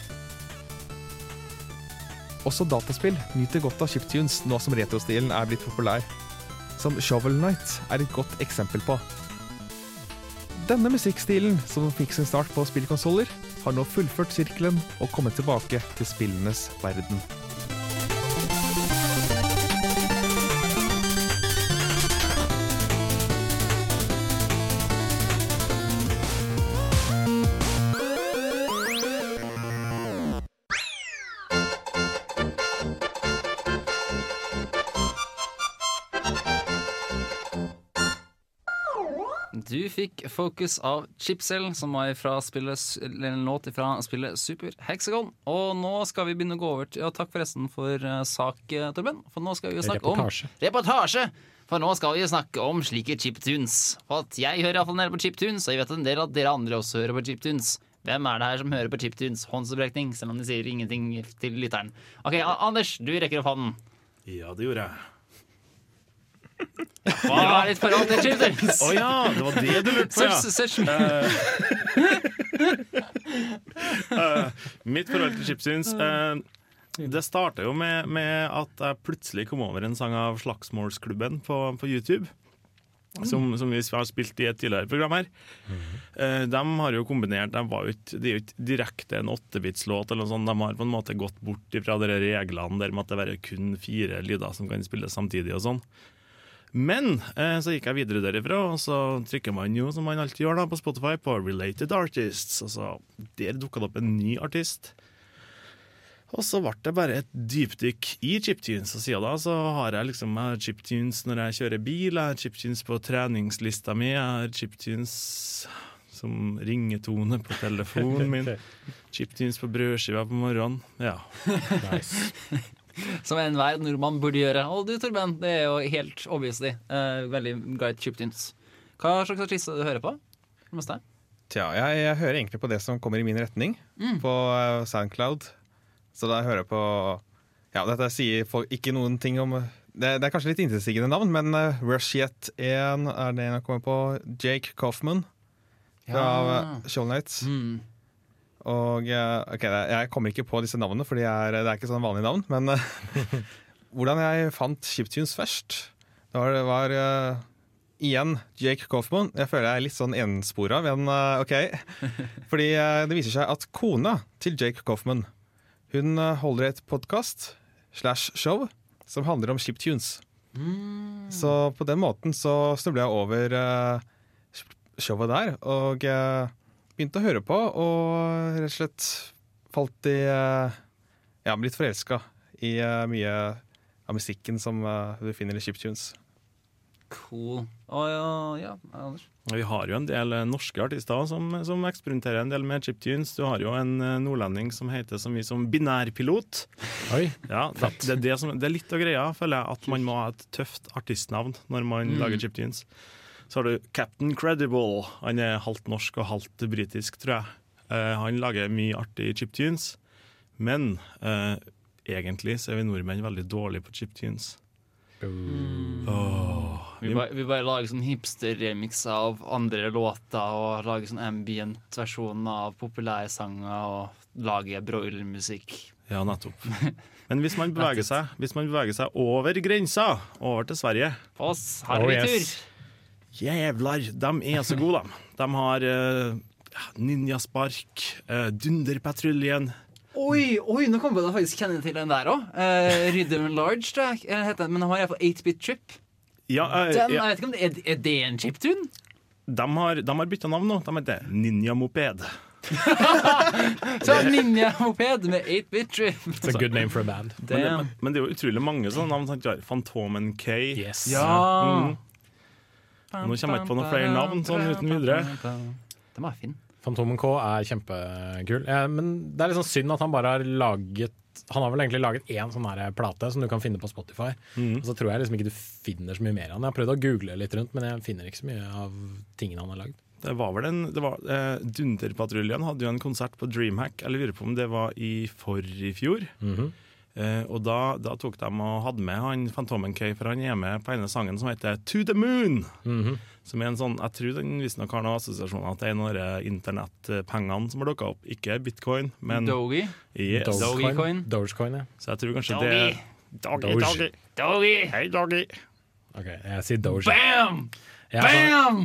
Også dataspill nyter godt av chiptunes nå som retrostilen er blitt populær, som Shovel Knight er et godt eksempel på. Denne musikkstilen, som fikk sin start på spillkonsoller, har nå fullført sirkelen og kommet tilbake til spillenes verden. Fikk Focus av Chipcell, som var fra spillet, eller en låt fra spillet Super Hexagon. Og nå skal vi begynne å gå over til ja, Takk forresten for uh, sak, eh, Torben. For nå skal vi jo snakke Reportasje. om Reportasje! For nå skal vi jo snakke om slike chiptunes. For at jeg hører iallfall nede på chiptunes, og jeg vet en del at dere andre også hører på chiptunes. Hvem er det her som hører på chiptunes? Håndsopprekning, selv om de sier ingenting til lytteren. Ok, Anders, du rekker opp hånden. Ja, det gjorde jeg. Hva er ditt forhold til chiptunes? Å ja, det var det du lurte på, ja. Search, search. Uh, mitt forhold til chipsyns uh, Det starta jo med, med at jeg plutselig kom over en sang av Slagsmålsklubben på, på YouTube. Som, som vi har spilt i et tidligere program her. Eh, de har jo kombinert de var jo ikke, Det er jo ikke direkte en åttebitslåt, eller noe sånt. De har på en måte gått bort fra de reglene der med at det er kun fire lyder som kan spilles samtidig. og sånn men eh, så gikk jeg videre derifra, og så trykker man jo, som man alltid gjør da, på Spotify, på Related Artists. Og så Der dukka det opp en ny artist. Og så ble det bare et dypdykk i chiptunes. Og siden da så har jeg liksom jeg har chiptunes når jeg kjører bil, jeg har chiptunes på treningslista mi, jeg har chiptunes som ringetone på telefonen min. Chiptunes på brødskiva på morgenen. Ja. Som enhver nordmann burde gjøre. Og du, Torben, det er jo helt obviously uh, veldig glad i chiptunes. Hva slags artister du hører på? Tja, jeg, jeg hører egentlig på det som kommer i min retning, på eh, Soundcloud. Så da hører jeg på Ja, dette sier folk ikke noen ting om Det, det er kanskje litt intetsigende navn, men uh, Rushiet 1 er det jeg kommer på. Jake Coffman fra Ja. Show Nights. Mm. Og eh, ok, jeg kommer ikke på disse navnene, for det er, det er ikke sånn vanlige navn. Men eh, hvordan jeg fant chiptunes først, det var, det var uh, igjen Jake Coffman. Jeg føler jeg er litt sånn enspora, men uh, OK. Fordi uh, det viser seg at kona til Jake Coffman hun holder et podkast slash show som handler om chiptunes. Så på den måten så snubla jeg over showet der, og begynte å høre på, og rett og slett falt i eh, Ja, blitt forelska i eh, mye av musikken som eh, du finner i chiptunes. Cool. Å ja, ja, Anders. Vi har jo en del norske artister som, som eksperimenterer en del med chiptunes. Du har jo en nordlending som heter så mye som Binærpilot. Oi. Ja, det, det, er det, som, det er litt av greia, føler jeg, at man må ha et tøft artistnavn når man lager chiptunes. Så har du Captain Credible. Han er halvt norsk og halvt britisk, tror jeg. Uh, han lager mye artig chiptunes, men uh, egentlig så er vi nordmenn veldig dårlige på chiptunes. Vi bare, vi bare lager sånn hipster remixer av andre låter og lager sånn ambient-versjoner av populære sanger og lager broilermusikk. Ja, nettopp. Men hvis man beveger seg, hvis man beveger seg over grensa, over til Sverige oss har Oh, yes. Jævlar, de er så gode, de. De har uh, Ninjaspark, uh, Dunderpatruljen. Oi, oi, nå kommer jeg faktisk kjenne til den der òg. Uh, Rhythm Large, tror jeg. eh, heter den, Men den har iallfall 8-bit Trip. Ja, uh, Den, ja, Jeg vet ikke om det er, er det en chiptune? de har, de har bytta navn nå. De heter Ninja Moped. Så Ninja Moped med 8-bit Trip. It's a good name for a band. Men det, men det er jo utrolig mange sånne navn. Fantomen K. Yes. Ja. Mm. Nå kommer jeg ikke på noen flere navn sånn uten videre. Den var fin. Fantomen K er kjempekul. Ja, men det er litt sånn synd at han bare har laget Han har vel egentlig laget én sånn her plate som du kan finne på Spotify. Og så tror jeg liksom ikke du finner så mye mer av han. Jeg har prøvd å google litt rundt, men jeg finner ikke så mye av tingene han har lagd. Det var vel en det var, eh, Dunderpatruljen hadde jo en konsert på Dreamhack. Jeg lurer på om det var i forrige fjor. Mhm. Eh, og da, da tok de og hadde med han Fantomen K, for han er med på denne sangen som heter To the Moon. Som er en sånn, Jeg tror den visstnok har noen assosiasjoner til en av de internettpengene som har dukka opp. Ikke bitcoin, men Dogi. yes. Dogecoin. Dogecoin, ja. Så jeg tror kanskje det Doggy, Doge. doggy. Dogi. Hei, doggy. Ok, jeg sier Doge. Bam! Jeg er, sånn, Bam!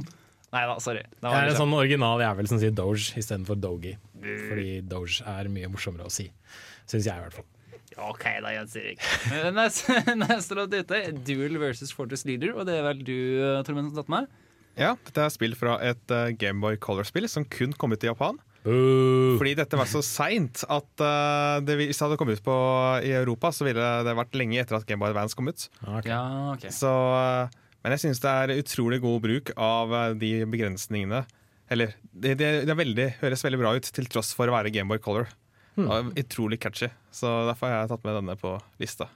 Nei da, sorry. Det jeg er en sånn original jævel som sier Doge istedenfor Dogi. Fordi Doge er mye morsommere å si. Syns jeg, i hvert fall. OK, da, Jens Erik. Eh, Neste, neste låt ute Duel versus Fortress Leader, og det er vel du, eh, Tormund, som tatt med? Ja, Dette er spill fra et uh, Gameboy Color-spill som kun kom ut i Japan. Uh. Fordi dette var så seint at uh, det, hvis det hadde kommet ut på, i Europa, så ville det vært lenge etter at Gameboy Advance kom ut. Okay. Ja, okay. Så, eh, men jeg syns det er utrolig god bruk av eh, de begrensningene. Eller det, det, det er veldig, høres veldig bra ut, til tross for å være Gameboy Color. Og utrolig catchy. Så derfor har jeg tatt med denne på lista.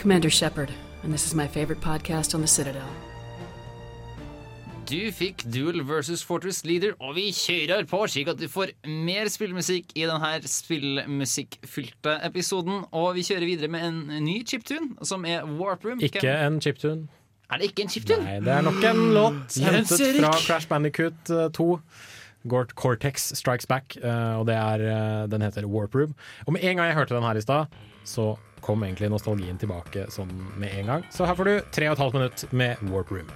Commander Shepard, and this is my favorite podcast on the Citadel. Du fikk Duel versus Fortress Leader, og vi kjører på slik at du får mer spillmusikk i denne spillmusikkfylte episoden. Og vi kjører videre med en ny chiptune, som er Warp Room. Ikke en chiptune. Er det ikke en chiptune? Nei, det er nok en låt hentet Erik. fra Crash Bandicoot eh, 2. Gort- Cortex Strikes Back, eh, og det er, eh, den heter Warp Room. Og med en gang jeg hørte den her i stad, så kom egentlig nostalgien tilbake sånn med en gang. Så her får du tre og et halvt minutt med Warp Room.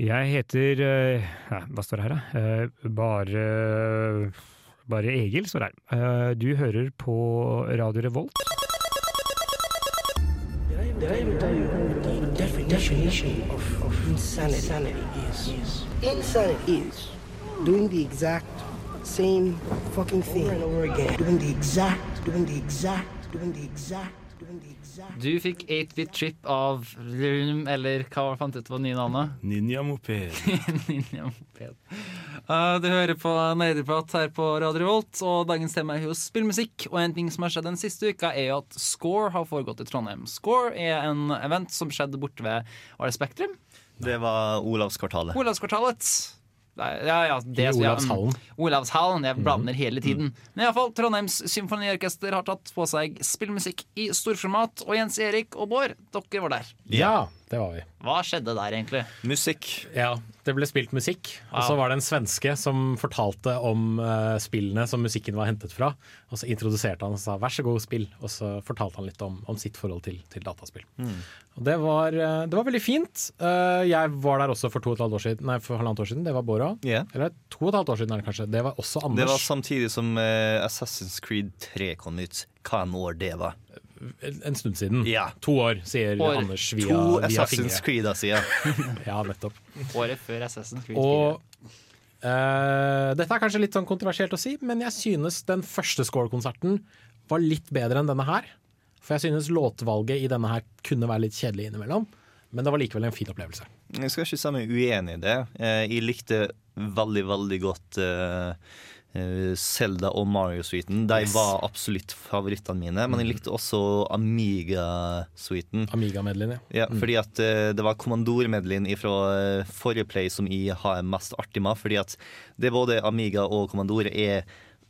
Jeg heter eh, ja, Hva står det her, da? Eh, bare Bare Egil står her. Eh, du hører på Radio Revolt. Doing the exact, doing the exact, doing the exact. Du fikk 8-bit trip av Room, eller hva fant du ut var nye navnet? Ninja Moped. Ninja Moped. Uh, du hører på Nerdeprat her på Radio Revolt, og dagens tema er jo spillmusikk. Og en ting som har skjedd den siste uka, er jo at Score har foregått i Trondheim. Score er en event som skjedde borte ved Var det Spektrum? Det var Olavskvartalet. Olavskvartalet. Ja, ja, det, I ja, Olavshallen. mm, Olavshallen. Jeg blander hele tiden. Men iallfall, Trondheims symfoniorkester har tatt på seg spillmusikk i storformat. Og Jens Erik og Bård, dere var der. Ja, det var vi. Hva skjedde der, egentlig? Musikk. Ja, det ble spilt musikk. Og så var det en svenske som fortalte om uh, spillene som musikken var hentet fra. Og så introduserte han og sa 'vær så god, spill', og så fortalte han litt om, om sitt forhold til, til dataspill. Og det var, eh, det var veldig fint. Uh, jeg var der også for to og et halvt år siden. Nei, for halvannet år siden. Det var Bora. Yeah. Eller to og et halvt år siden er det kanskje. Det var også Anders. Det var samtidig som uh, Assassin's Creed 3 kom ut. Hva når år det var. En stund siden. Ja. To år, sier År. Anders via, To via Assassin's. Creed siden. Ja, nettopp. Året før Assassin's Creed Og uh, dette er kanskje litt sånn kontroversielt å si, men jeg synes den første Score-konserten var litt bedre enn denne her. For jeg synes låtvalget i denne her kunne være litt kjedelig innimellom. Men det var likevel en fin opplevelse. Jeg skal ikke si meg uenig i det. Eh, Jeg likte veldig, veldig godt eh, eh, Zelda og Mario-suiten. De Yes. var absolutt favorittene mine. Men jeg likte også Amiga-suiten. Amiga-medleyen, ja. Ja, fordi at eh, det var kommandormedleyen fra eh, forrige play som jeg har mest artig med. Fordi at det både Amiga og kommandor er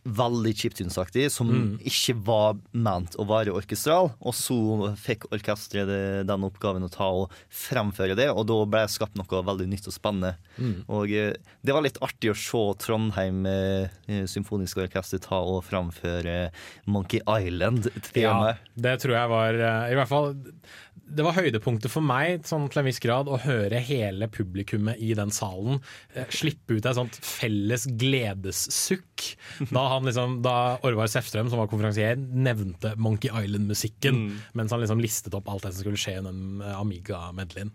veldig chiptunesaktig, som ikke var ment å være orkestral. Og så fikk orkesteret den oppgaven å ta og fremføre det, og da ble det skapt noe veldig nytt og spennende. Og eh, det var litt artig å se Trondheim eh, symfoniske orkester ta og fremføre Monkey Island-temaet. det tror jeg var eh, I hvert fall det var høydepunktet for meg sånn til en viss grad å høre hele publikummet i den salen eh, slippe ut et sånt felles gledessukk. Da, han liksom, da Orvar Sefstrøm, som var konferansier, nevnte Monkey Island-musikken mens han liksom listet opp alt det som skulle skje i den eh, Amiga-medleyen.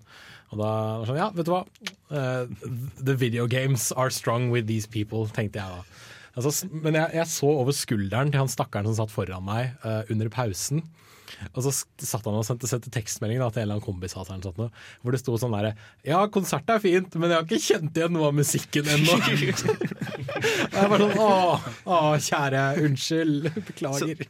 Og da var sånn, ja, vet du hva. Uh, the video games are strong with these people, tenkte jeg da. Altså, men jeg, jeg så over skulderen til han stakkaren som satt foran meg uh, under pausen. Og så satt han og sendte, sendte tekstmelding da, til en eller annen kompis noe, hvor det sto sånn derre Ja, konsertet er fint, men jeg har ikke kjent igjen noe av musikken ennå. Jeg var sånn Å, å, kjære, unnskyld. Beklager.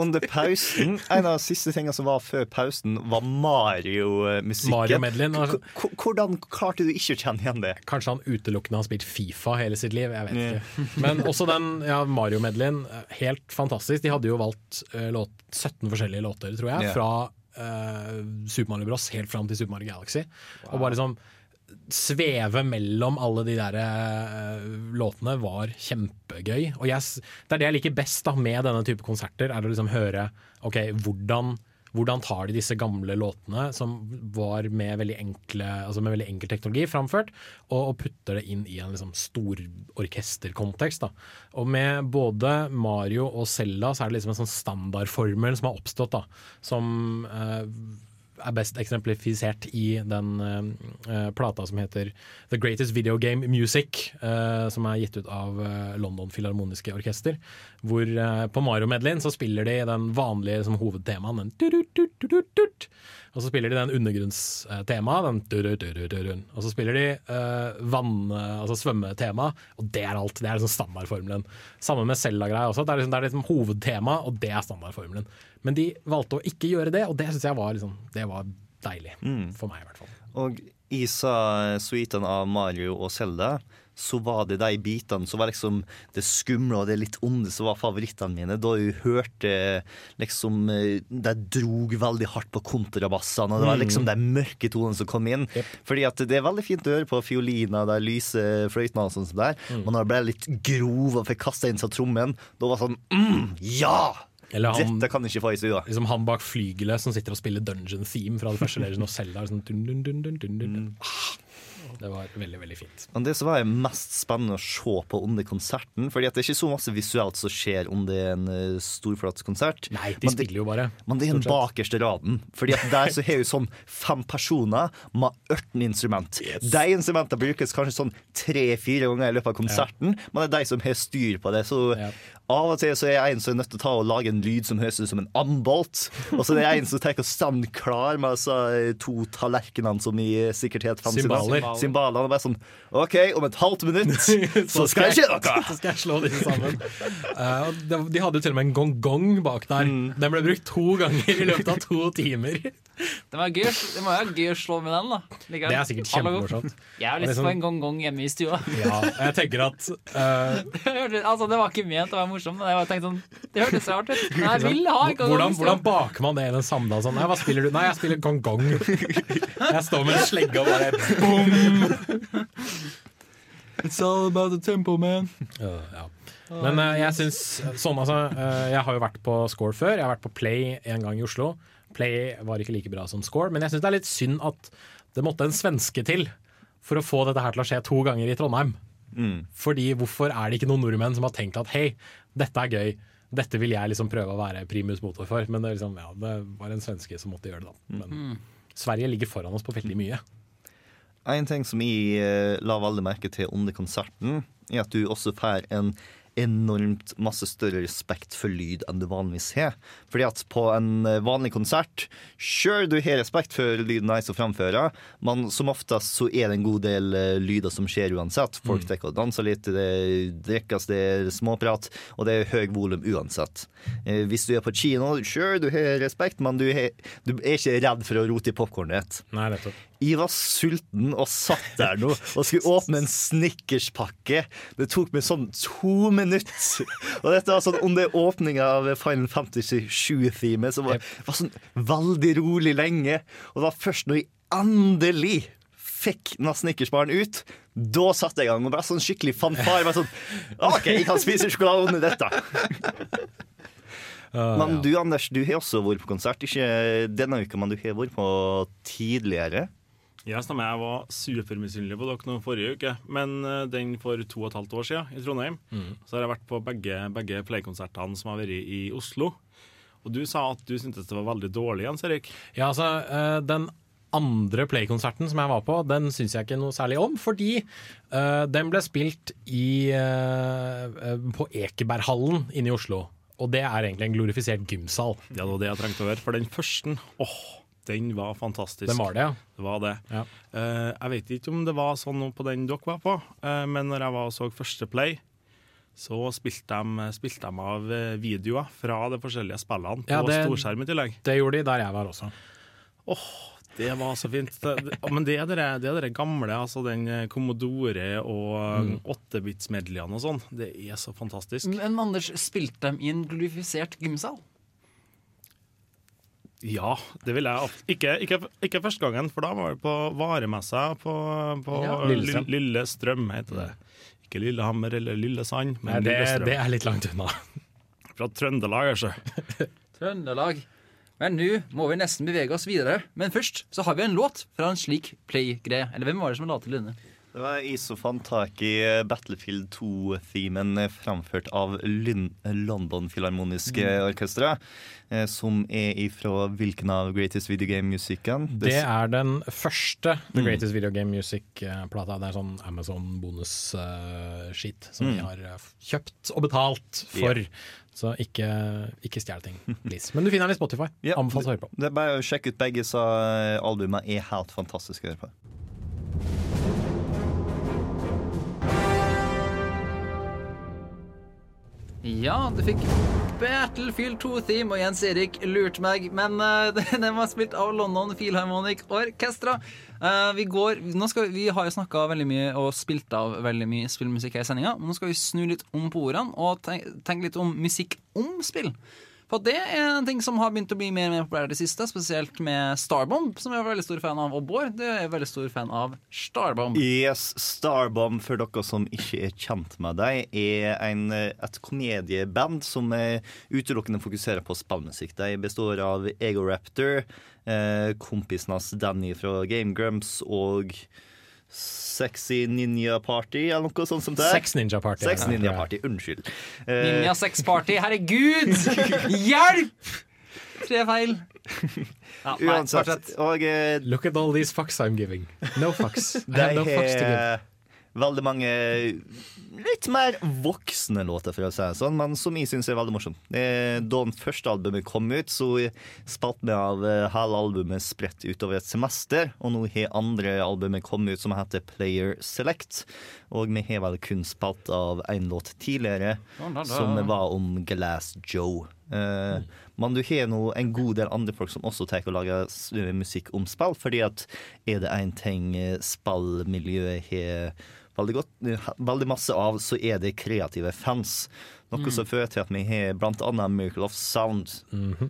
Under pausen En av de siste tingene som var før pausen, var Mario-musikken. Mario-medleyen, altså. K- k- Hvordan klarte du ikke å kjenne igjen det? Kanskje han utelukkende har spilt Fifa hele sitt liv, jeg vet ikke. Men også den ja, Mario-medleyen, helt fantastisk. De hadde jo valgt uh, låt, 17 forskjellige låter, tror jeg, fra uh, Super Mario Bros helt fram til Super Mario Galaxy. Og bare liksom sveve mellom alle de der eh, låtene var kjempegøy. Og jeg, det er det jeg liker best da med denne type konserter, er å liksom høre ok, hvordan hvordan tar de disse gamle låtene, som var med veldig, enkle, altså med veldig enkel teknologi framført, og, og putter det inn i en liksom stor orkesterkontekst. Da. Og med både Mario og Selda så er det liksom en sånn standardformel som har oppstått, da, som eh, er best eksemplifisert i den uh, plata som heter The Greatest Video Game Music, uh, som er gitt ut av eh, London Filharmoniske Orkester. Hvor på Mario-medleyen så spiller de den vanlige som hovedtemaen, den. Og så spiller de den undergrunnstemaet, den. Og så spiller de uh, vann, altså svømmetema, og det er alt. Det er liksom standardformelen. Samme med Zelda-greia også. Det er liksom, det er liksom hovedtema, og det er standardformelen. Men de valgte å ikke gjøre det, og det syns jeg var, liksom, det var deilig. For meg, i hvert fall. Og i sa suiten av Mario og Zelda, så var det de bitene som var liksom det skumle og det litt onde som var favorittene mine. Da jeg hørte liksom eh, De drog veldig hardt på kontrabassene, og det var liksom de mørke tonene som kom inn. Fordi at det er veldig fint å høre på fiolina, de lyse fløytene og sånn som der, men når det ble litt grov og fikk kasta inn seg trommen, da var det sånn mm, Ja! Eller han- Dette kan ikke få i stua. Liksom han bak flygelet som sitter og spiller Dungeon Theme fra det første Legend of Zelda. Sånn dun, dun, dun, dun, dun, dun. Ah, Det var veldig, veldig fint. Men det som var mest spennende å se på under konserten Fordi at det er ikke så masse visuelt som skjer under en uh, storflott konsert. Nei, de Men det- spiller jo bare. Men det er den bakerste raden. Fordi at der så har jo sånn fem personer med 18 instrument. De instrumentene brukes kanskje sånn tre-fire ganger i løpet av konserten, men det er de som har styr på det. Så Ja. av og til så er jeg en som er nødt til å ta og lage en lyd som høres ut som en ambolt. Og så er det en som tenker å stand klar med altså, to tallerkenene som i sikkert het fem Cymbaler. Cymbalene. Og bare sånn OK, om et halvt minutt så skal jeg skje noe! Så skal jeg slå disse sammen. Uh, de, de hadde jo til og med en gong-gong bak der. Mm. Den ble brukt to ganger i løpet av to timer. Det, var gøy, det må være gøy å slå med den, da. Like, Det er sikkert kjempemorsomt. Jeg har lyst liksom- på en gong-gong hjemme i stua. Ja, jeg tenker at uh, Det altså, det var ikke ment å være morsomt, men jeg bare tenkte sånn Det hørtes rart ut. Jeg vil ha en gong-gong hvordan, hvordan baker man det i en samla sånn? Nei, hva spiller du? Nei, jeg spiller gong-gong. Jeg står med en slegge og bare boom! It's all about the tempo, man. Uh, ja. Men uh, jeg syns sånn, altså Uh, Jeg har jo vært på Score før. Jeg har vært på Play en gang i Oslo. Play var ikke like bra som Score, men jeg syns det er litt synd at det måtte en svenske til for å få dette her til å skje to ganger i Trondheim. Fordi hvorfor er det ikke noen nordmenn som har tenkt at hei, dette er gøy, dette vil jeg liksom prøve å være primus motor for. Men det, liksom, ja, det var en svenske som måtte gjøre det, da. Men Sverige ligger foran oss på veldig mye. En ting som jeg eh, la veldig merke til under konserten, er at du også får en enormt masse større respekt for lyd enn du vanligvis har. Fordi at på en eh, vanlig konsert, sure du har respekt for lyden jeg som framfører, men som oftest så er det en god del eh, lyder som skjer uansett. Folk drikker og danser litt, det drikkes, det er småprat, og det er høy volum uansett. Hvis du er på kino, sure du har respekt, men du er ikke redd for å rote i popkornet ditt. Jeg var sulten og satt der nå og skulle åpne en Snickers-pakke. Det tok meg sånn to minutter. Og dette var sånn under åpninga av Final Fantasy 7-teamet, som var, var sånn veldig rolig lenge. Og det var først når jeg endelig fikk Snickers-baren ut, da satte jeg i gang. Og bare sånn skikkelig fanfare. Sånn OK, jeg kan spise sjokolade under dette. Men du Anders, du har også vært på konsert. Ikke denne uka, men du har vært på tidligere. Ja, stemmer. Jeg var supermisunnelig på dere nå forrige uke, men eh, den for to og et halvt år siden i Trondheim. Så har jeg vært på begge, begge playkonsertene som har vært i Oslo. Og du sa at du syntes det var veldig dårlig, Jens Erik. Ja, altså, eh, den andre Play-konserten som jeg var på, den syns jeg ikke noe særlig om, fordi uh, den ble spilt i, eh, på Ekeberghallen inne i Oslo. Og det er egentlig en glorifisert gymsal. Ja, det var det jeg trengte å høre. For den første, åh, den var fantastisk. Den var det, ja. Det var det. Ja. Uh, jeg vet ikke om det var sånn på den dere var på, uh, men når jeg var og så første play, så spilte de, spilte de av eh, videoer fra de forskjellige spillene Ja, på det- storskjerm i tillegg. Det gjorde de der jeg var også. Åh, det var så fint. Det, det, men det er det er dere gamle, altså den Commodore og Mm. 8-bits-medleyene og sånn. Det er så fantastisk. Men Anders, spilte de i en glorifisert gymsal? Ja, det vil jeg. Ikke, ikke, ikke første gangen, for da var det på varemessa på, på Ja. Lillestrøm. Lillestrøm, heter det. Ikke Lillehammer eller Lillesand, men Nei, det, Lillestrøm. det er litt langt unna. Fra Trøndelag, altså. Trøndelag. Men nå må vi nesten bevege oss videre. Men først så har vi en låt fra en slik play-greie. Eller hvem var det som la til denne? Det var Isofan tak i eh, Battlefield 2-themen framført av London Filharmoniske Mm. Orkestra, eh, som er ifra hvilken av Greatest Video Game-musikken? Det er den første The Mm. Greatest Video Game Music-plata. Det er sånn Amazon bonus-skit som Mm. har eh, kjøpt og betalt for. Yeah. Så ikke, ikke stjel ting, please. Men du finner den i Spotify. Ja, Anbefales å høre på. Det er bare å sjekke ut begge så eh, albumene er helt fantastiske å høre på. Ja, du fikk Battlefield 2-theme, og Jens Erik lurte meg. Men uh, den var spilt av London Philharmonic Orchestra. Uh, vi går, skal, vi har jo snakka veldig mye og spilt av veldig mye spillmusikk her i sendinga. Nå skal vi snu litt om på ordene og tenke, tenk litt om musikk om spill. For det er en ting som har begynt å bli mer og mer populært i det siste, spesielt med Starbomb, som jeg er veldig stor fan av. Og Bård det er veldig stor fan av Starbomb. Yes, Starbomb, for dere som ikke er kjent med dem, er en, eh, et komedieband som eh, utelukkende fokuserer på spillmusikk. De består av Ego Raptor, eh, kompisen hans Danny fra Game Grumps og Sexy Ninja Party, eller noe sånt som det. Sex Ninja Party. Sex Ja, Ninja. Party, unnskyld. Eh, Ninja Sex Party, herregud! Hjelp! Tre feil. Ja, nei, Uansett. Og uh, Look at all these fucks I'm giving. No fucks. I have no fucks to give. Veldig mange litt mer voksne låter, for å si det sånn, men som jeg syns er veldig morsomt. Eh, Da den første albumet kom ut, så spalte vi av eh, hele albumet spredt utover et semester, og nå har andre albumet kommet ut som heter Player Select, og vi har vel kun spalt av én låt tidligere, Da, da, da. som var om Glass Joe. Eh, Men du har nå en god del andre folk som også tar og lager musikk om spill, fordi at er det én ting eh, spillmiljøet har veldig, godt, veldig masse av, så er det kreative fans. Noe som fører til at vi har annet Miracle of Sound,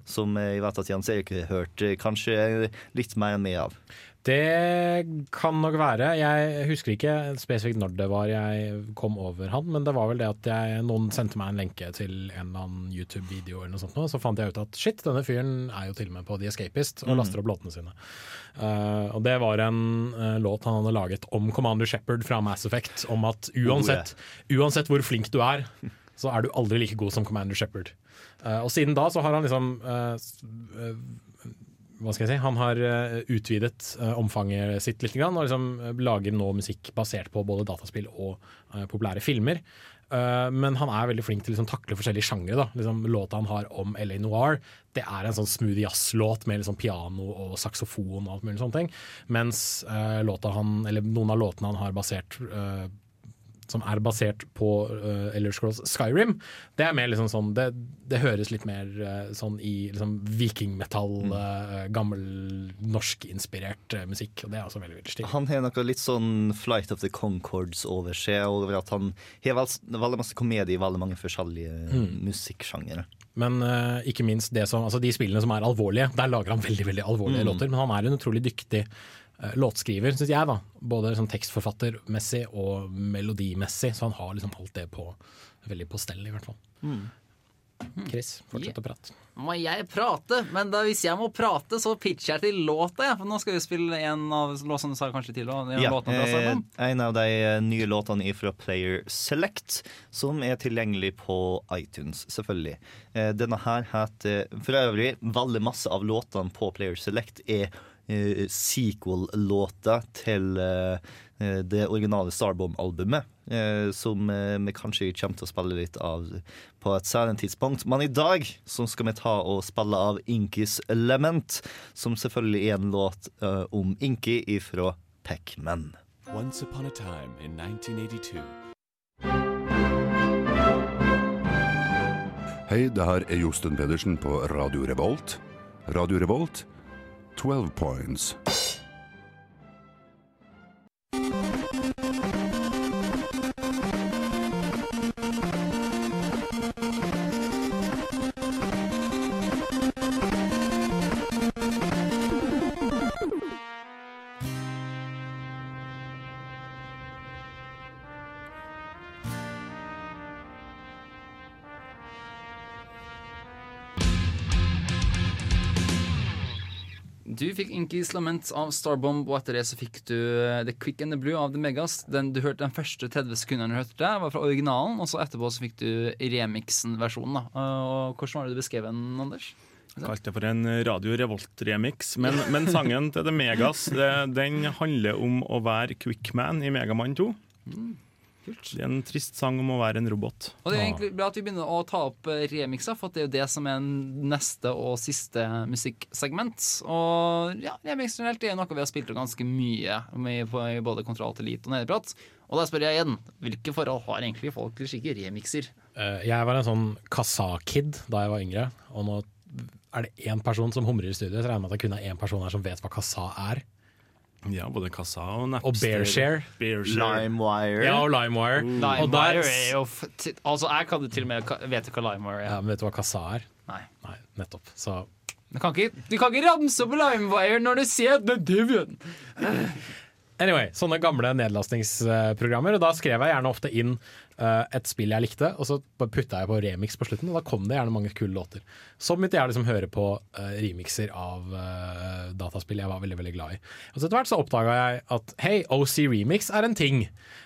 som eh, jeg vet at Jens Erik har hørt kanskje litt mer enn meg av. Det kan nok være. Jeg husker ikke spesifikt når det var jeg kom over han, men det var vel det at jeg, noen sendte meg en lenke til en eller annen YouTube-video, eller noe sånt, nå, så fant jeg ut at shit, denne fyren er jo til og med på The Escapist og Mm. laster opp låtene sine. Uh, og det var en uh, låt han hadde laget om Commander Shepherd fra Mass Effect, om at uansett, uansett hvor flink du er, så er du aldri like god som Commander Shepherd. Uh, og siden da så har han liksom uh, eh, hva skal jeg si, Han har eh, utvidet eh, omfanget sitt litt, og liksom eh, lager nå musikk basert på både dataspill og populære filmer. Men han er veldig flink til å liksom, takle forskjellige sjangre. da. Liksom, låta han har om LA Noir, det er en sånn smooth jazz-låt med liksom, piano og saksofon og alt mulig sånne ting. Mens låta han, noen av låtene han har basert eh, som er basert på uh, Elder Scrolls Skyrim. Det er mer liksom sånn Det, det høres litt mer uh, sånn i liksom vikingmetall, uh, gammel norskinspirert uh, musikk. Og det er også veldig veldig stilig. Han har noe litt sånn Flight of the Concords over seg, over at han har veldig masse komedie i veldig mange forskjellige Mm. musikksjangere. Men uh, ikke minst det som, altså de spillene som er alvorlige, der lager han veldig veldig alvorlige Mm. låter. Men han er en utrolig dyktig eh, låtskriver, syns jeg. da Både sånn tekstforfattermessig og melodimessig. Så han har liksom alt det på veldig på stell, i hvert fall. Mm. Chris, fortsett å prate. Må jeg prate? Men da, hvis jeg må prate, så pitcher jeg til låta. Ja. For nå skal vi spille en av låtene du sa kanskje til. En, Ja, låtene eh, en av de eh, nye låtene fra Player Select, som er tilgjengelig på iTunes, selvfølgelig. Eh, Denne her heter For øvrig, veldig masse av låtene på Player Select er eh, sequel-låta til eh, eh, det originale Starbomb-albumet. eh, som eh, vi kanskje kommer til å spille litt av på et særlig tidspunkt. Men i dag så skal vi ta og spille av Inkys Element, som selvfølgelig er en låt eh, om Inky ifra Pac-Man. Once upon a time in 1982. Hei, det her er Josten Pedersen på Radio Revolt. Radio Revolt, 12 points. Fikk Inky's Lament av Starbomb, og etter det så fikk du eh, The Quick and the Blue av The Megas. Den, du hørte den første 30 sekundene du hørte det, var fra originalen, og så etterpå så fikk du remixen-versjonen. da. Og Hvordan var det du beskrev den, Anders? Kalte det for en Radio Revolt-remix. Men, men sangen til The Megas den handler om å være Quickman i Megaman 2. Det er en trist sang om å være en robot. Og det er egentlig bra at vi begynner å ta opp eh, remixer, for det er jo det som er neste og siste musikksegment. Og ja, remix generelt er noe vi har spilt opp ganske mye med i både Kontroll til Elite og Nederprat. Og da spør jeg igjen, hvilke forhold har egentlig folk til slike remixer? Eh, Jeg var en sånn kassa-kid da jeg var yngre, og nå er det én person som humrer i studio. Så regner jeg med at det kun er én person her som vet hva kassa er. Ja, både Kassa og Og Bearshare. Bearshare. LimeWire. Ja, og LimeWire. Og der, LimeWire er jo f Altså, jeg kan til og med vet hva LimeWire er. ja, men vet du hva Kassa er? Nei. Nei, nettopp. Så Du kan ikke, du kan ikke ramse opp LimeWire når du ser er Devian. Anyway, sånne gamle nedlastningsprogrammer. Og da skrev jeg gjerne ofte inn et spill jeg likte, og så putta jeg på remix på slutten, og da kom det gjerne mange kule låter. Så begynte jeg å liksom høre på uh, remixer av uh, dataspill jeg var veldig veldig glad i. Og så etter hvert så oppdaga jeg at hei, OC Remix er en ting.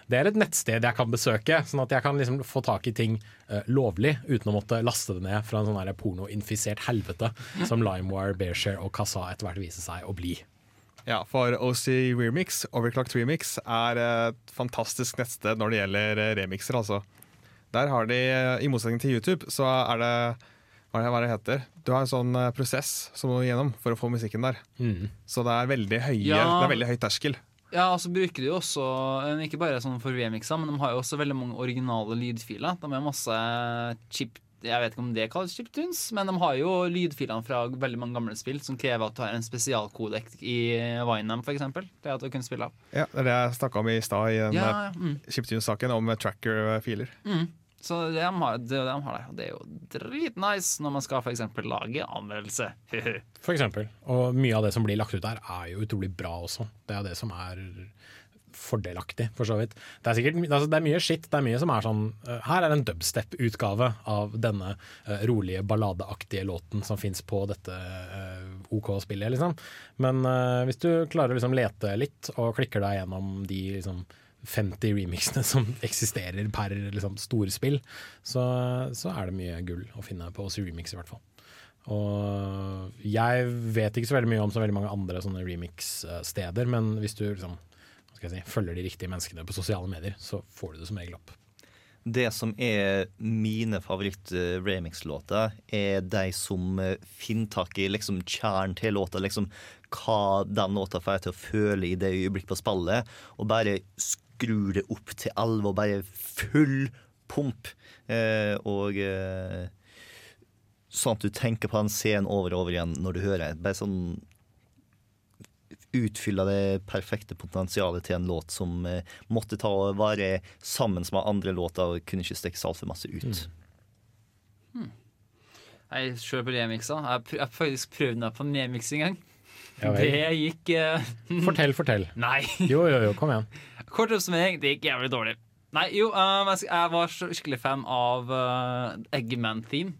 Det er et nettsted jeg kan besøke, sånn at jeg kan liksom få tak i ting uh, lovlig uten å måtte laste det ned fra en sånn pornoinfisert helvete som LimeWire, Bearshare og Kazaa etter hvert viser seg å bli. Ja, for OC Remix, Overclocked Remix, er et fantastisk nettsted når det gjelder eh, remixer, altså. Der har de, eh, i motsetning til YouTube, så er det hva er det, er det heter? Du har en sånn eh, prosess som du må gjennom for å få musikken der. Mm. Så det er veldig høye, Ja. det er veldig høy terskel. Ja, og så bruker de jo også eh, Ikke bare sånn for remixer, men de har jo også veldig mange originale lydfiler. De har masse chip Jeg vet ikke om det kalles chiptunes, men de har jo lydfilene fra veldig mange gamle spill som krever at du har en spesialkodek i Winam, f.eks. Det at du kunne spille av. Ja, Det er det jeg snakka om i stad i den Ja, ja, mm. chiptunes-saken, om tracker-filer. Mm. Så det de har, det, de har det. Det er jo dritnice når man skal for eksempel lage anmeldelse. For eksempel. Og mye av det som blir lagt ut der, er jo utrolig bra også. Det er det som er fordelaktig, for så vidt. Det er, sikkert, altså det er mye skitt. Det er mye som er sånn eh, Her er en dubstep-utgave av denne eh, rolige, balladeaktige låten som fins på dette eh, OK-spillet, liksom. Men hvis du klarer å liksom lete litt, og klikker deg gjennom de liksom 50 remixene som eksisterer per liksom, storspill, så, så er det mye gull å finne på OC Remix, i hvert fall. Og jeg vet ikke så veldig mye om så veldig mange andre sånne remix-steder, men hvis du liksom, si, følger de riktige menneskene på sosiale medier, så får du det som regel opp. Det som er mine favoritt-remix-låter, er de som eh, finner tak i liksom kjernen til låta. Liksom hva den låta får til å føle i det øyeblikket på spillet, og bare skrur det opp til alvor. bare full pump. Eh, og eh, sånn at du tenker på den scenen over og over igjen når du hører. Bare sånn utfylle det perfekte potensialet til en låt som eh, måtte ta og være sammen med andre låter og kunne ikke stikke så altfor masse ut. Jeg kjører på remixer. Jeg har faktisk prøvd meg på en remix en gang. Ja det gikk eh, Fortell, fortell. Nei. Jo, jo, jo, kom igjen. Kort oppsummering, det gikk jævlig dårlig. Nei, jo, um, jeg jeg var skikkelig fan av uh, Eggman-theme.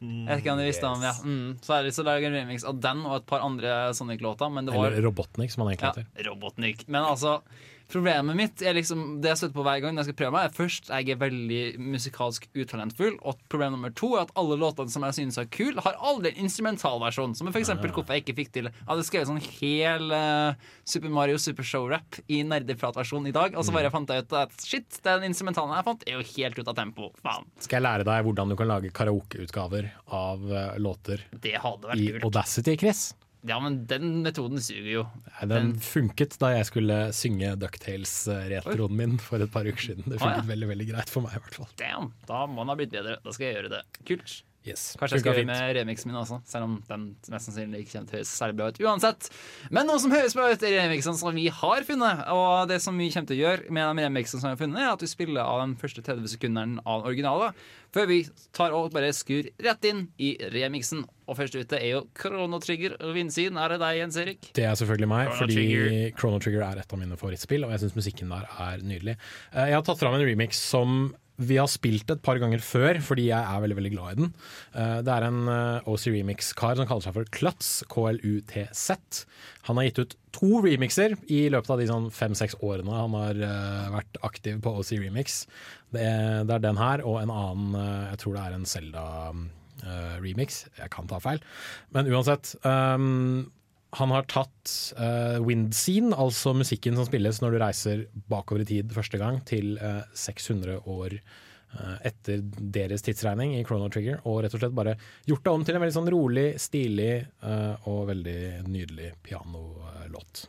Jeg vet ikke om de visste om ja. mm, Så er det så lager en remix av den og et par andre Sonic-låter. Men det var Eller Robotnik, som han egentlig ja, heter. Robotnik. Men altså, problemet mitt er liksom det jeg støtter på hver gang når jeg skal prøve meg, er først jeg er veldig musikalsk utalentfull, og problem nummer to er at alle låtene som jeg synes er kule, har aldri en instrumentalversjon. Som for eksempel hvorfor jeg ikke fikk til Jeg hadde skrevet sånn hel uh, Super Mario Super Show-rap i nerdepratversjon i dag, og så bare fant jeg ut at shit, den instrumentalen jeg fant, er jo helt ut av tempo. Faen. Skal jeg lære deg hvordan du kan lage karaokeutgaver av uh, låter i. Audacity, Chris? Ja, men den metoden suger jo. Nei, Den funket da jeg skulle synge Ducktales-retroen min for et par uker siden. Det Å, ja. funket veldig veldig greit for meg, i hvert fall. Damn, da må den ha blitt bedre. Da skal jeg gjøre det. Kult. Yes. Kanskje jeg skal gjøre med remixen min også, selv om den mest sannsynlig ikke kommer til å høres særlig bra ut uansett. Men noe som høres bra ut, er remixene som vi har funnet. Og det som vi kommer til å gjøre med de remixene som vi har funnet, er at vi spiller av den første 30 sekundene av den originale, før vi tar og bare skur rett inn i remixen. Og først ute er jo Chrono Trigger og Vindsiden. Er det deg, Jens Erik? Det er selvfølgelig meg, Chrono fordi Trigger. Chrono Trigger er et av mine favorittspill, og jeg syns musikken der er nydelig. Eh, Jeg har tatt fram en remix som vi har spilt det et par ganger før, fordi jeg er veldig veldig glad i den. Eh, Det er en eh, OC Remix-kar som kaller seg for Klutz, KLUTZ. Han har gitt ut to remixer i løpet av de sånn fem-seks årene han har eh, vært aktiv på OC Remix. Det er, det er den her og en annen, jeg tror det er en Zelda-remix. jeg kan ta feil. Men uansett. Han har tatt uh, wind scene, altså musikken som spilles når du reiser bakover i tid første gang, til uh, 600 år uh, etter deres tidsregning i Chrono Trigger, og rett og slett bare gjort det om til en veldig sånn rolig, stilig eh, og veldig nydelig pianolåt.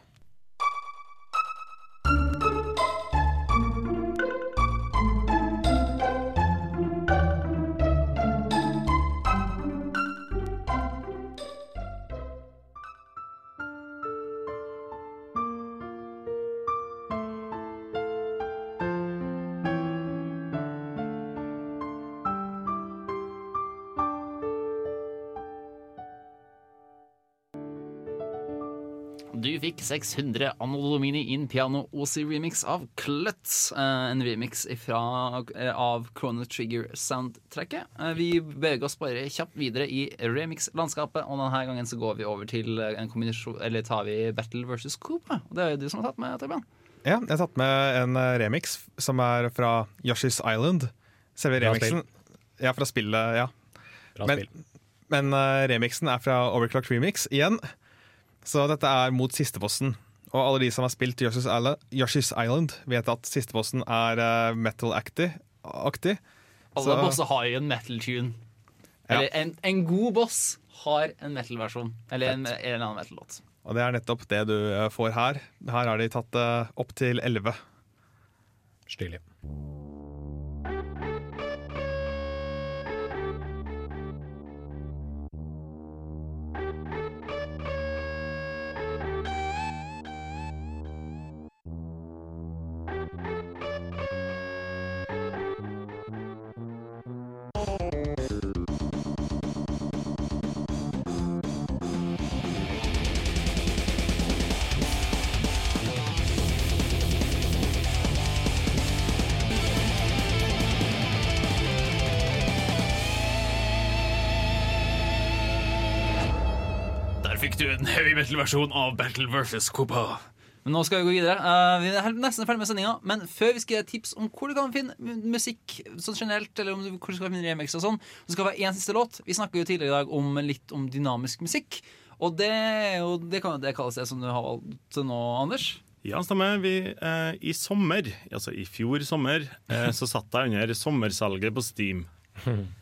600 Anno Domini in piano OC remix av Klutz. Eh, en remix ifra, eh, av Chrono Trigger soundtracket. Eh, vi beveger oss bare kjapt videre i remix-landskapet, og denne gangen så går vi over til en kombinasjon Eller tar vi Battle versus Coop. Og Det er jo du som har tatt med, Torben. Ja, jeg har tatt med en remix som er fra Yoshi's Island. Selve remixen Ja, fra spillet, ja. Bra men spill. men remixen er fra Overclock Remix igjen. Så dette er mot sisteposten. Og alle de som har spilt Yoshi's Island, Yoshi's Island vet at sisteposten er eh, metal-aktig. Alle Så- bosser har jo en metal-tune. Ja. Eller en, en god boss har en metal-versjon. Eller en, eller en annen metal-låt. Og det er nettopp det du eh, får her. Her har de tatt det opp til 11. Stilig. Heavy metal-versjon av Battle vs. Copa. Men nå skal vi gå videre. Uh, vi er nesten ferdig med sendinga, men før vi skal gi deg tips om hvor du kan finne musikk sånn generelt, eller om du, hvor du skal finne remix og sånn, så skal det være én siste låt. Vi snakka jo tidligere i dag om litt om dynamisk musikk. Og det, og det kan jo det kalles det som du har valgt nå, Anders. Ja, stemmer. Vi, eh, I sommer, altså i fjor sommer, eh, så satt jeg under sommersalget på Steam.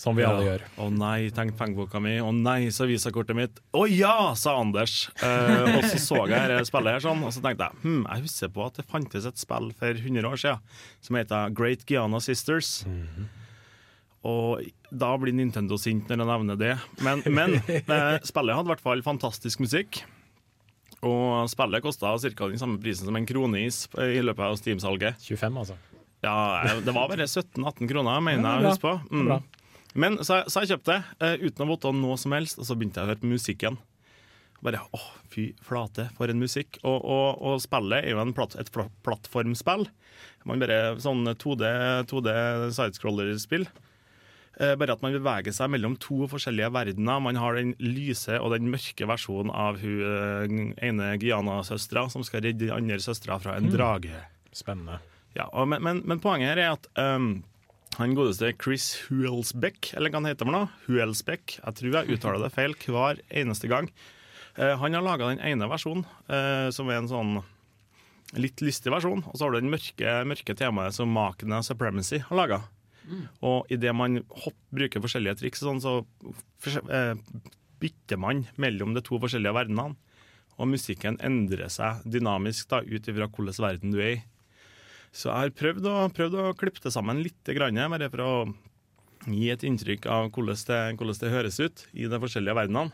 Som vi alle gjør. Å nei, tenkte pengeboka mi. Å nei, så visakortet mitt. Å ja, sa Anders. Eh, og så så jeg dette spillet her sånn, og så tenkte jeg hm, jeg husker på at det fantes et spill for 100 år siden som heter Great Giana Sisters. Og da blir Nintendo sint når jeg nevner det. Men, men eh, spillet hadde i hvert fall fantastisk musikk. Og spillet kosta ca. den samme prisen som en kroneis i løpet av Steam-salget. 25, altså. Ja, det var bare 17-18 kroner, mener Ja, jeg å huske på. Mm. Men så, jeg- så jeg kjøpte det uh, uten å vite noe som helst, og så begynte jeg å høre på musikken. Bare åh, fy flate, for en musikk. Og, og, og spillet er jo en platt, et plattformspill. Man bare sånn 2D, 2D sidescroller-spill. Eh, bare at man beveger seg mellom to forskjellige verdener. Man har den lyse og den mørke versjonen av hun eh, ene Giana-søstera som skal redde de andre søstera fra en Mm. drage. Spennende. Ja, og, men, men, men poenget her er at um, han godeste Chris Huelsbeck, eller hva han heter for noe, Huelsbeck, jeg tror jeg uttaler det feil hver eneste gang. uh, han har laga den ene versjonen, uh, som er en sånn litt lystig versjon. Og så har du den mørke, mørke temaet som Makene Supremacy har laga. Og idet man hopp, bruker forskjellige triks, sånn, så for, eh, bytter man mellom de to forskjellige verdenene. Og musikken endrer seg dynamisk ut ifra hvilken verden du er i. Så jeg har prøvd å, prøvd å klippe det sammen litt, bare for å gi et inntrykk av hvordan det, hvordan det høres ut i de forskjellige verdenene.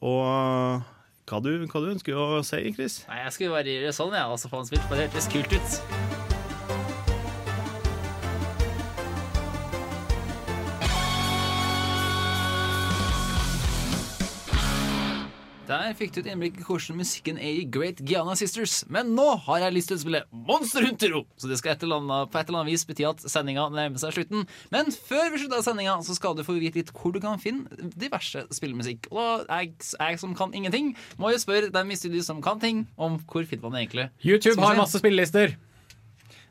Og hva du, hva du ønsker å si, Chris? Nei, jeg skulle bare gjøre sånn, ja, og så få han spilt, for det hørtes kult ut. Der fikk du et innblikk i hvordan musikken er i Great Giana Sisters. Men nå har jeg lyst til å spille Monster Huntero! Så det skal et eller annet, på et eller annet vis bety at sendinga nærmer seg slutten. Men før vi slutter sendinga, så skal du få vite litt hvor du kan finne diverse spillemusikk. Og jeg, jeg som kan ingenting, må jo spørre dem i studio som kan ting, om hvor finner man det egentlig. YouTube har masse spillelister.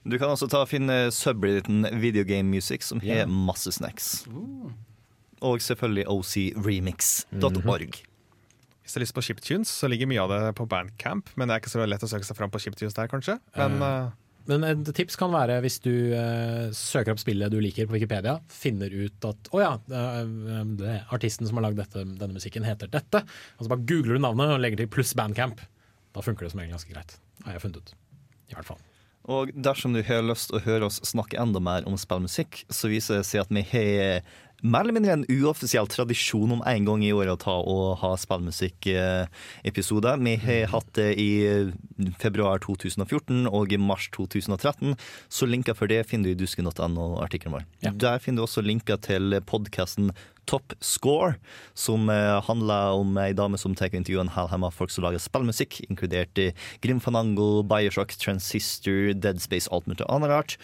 Du kan også ta og finne subredditen Videogame Music, som har yeah. masse snacks. Og selvfølgelig ocremix.org. Hvis du har lyst på chiptunes, så ligger mye av det på Bandcamp. Men det er ikke så lett å søke seg fram på chiptunes der, kanskje. Men eh, Men et tips kan være hvis du uh, søker opp spillet du liker på Wikipedia, finner ut at å ja, uh, det, artisten som har lagd denne musikken heter dette. Og så bare googler du navnet og legger til pluss bandcamp. Da funker det som regel ganske greit. Har jeg funnet ut. I hvert fall. Og dersom du har lyst til å høre oss snakke enda mer om spillmusikk, så viser det seg at vi har mer eller mindre en uoffisiell tradisjon om en gang i året å ta og ha spillmusikkepisoder. Vi har hatt det i februar 2014 og i mars 2013, så linker for det finner du i dusken.no-artikkelen vår. Ja. Der finner du også linker til podkasten Top Score, som eh, handler om ei dame som tar intervju en hel haug folk som lager spillmusikk, inkludert eh, Grim Fanango, Bioshock, Transistor, Dead Space, alt mulig annet rart.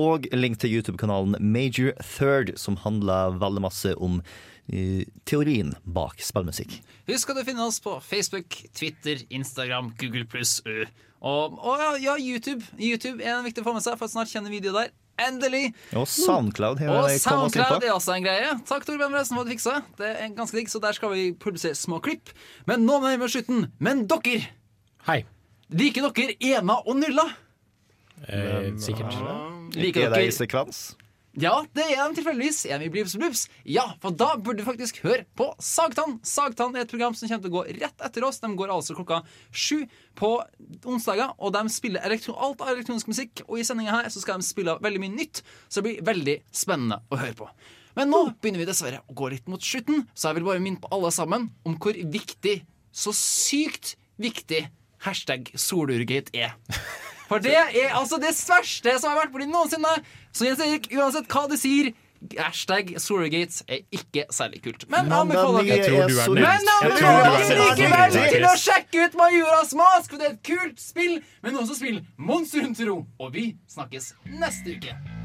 Og link til YouTube-kanalen Major Third, som handler veldig masse om uh, teorien bak spillmusikk. Husk at du finner oss på Facebook, Twitter, Instagram, Google pluss Ø. Og, og ja, ja, YouTube. YouTube er en viktig å få med seg, for snart kjenner video der. Endelig! Og Soundcloud Og oss Soundcloud er også en greie. Takk, Torbjørn Bresen, for at du fiksa. Det er ganske digg, så der skal vi produsere små klipp. Men nå nærmer vi slutten. Men dere! Hei. Liker dere Ena og Nylla? Eh, sikkert. Liker Er det i sekvens? Ja, det er de tilfeldigvis. Er vi Blibs Blubs? Ja, for da burde du faktisk høre på Sagtann. Sagtann er et program som kommer til å gå rett etter oss. De går altså klokka sju på onsdager, og de spiller elektro alt av elektronisk musikk. Og i sendinga her så skal de spille veldig mye nytt, så det blir veldig spennende å høre på. Men nå begynner vi dessverre å gå litt mot slutten, så jeg vil bare minne på alle sammen om hvor viktig, så sykt viktig, hashtag solurgate er. For det er altså det sverste som har vært på din noensinne. Så Jens Erik, uansett hva du sier, hashtag Soragates er ikke særlig kult. Men anbefaler Jeg tror du er Men jeg Jeg tror du er anbefaler likevel til å sjekke ut Majoras mask, for det er et kult spill, men også spill Monster Hunter, og vi snakkes neste uke.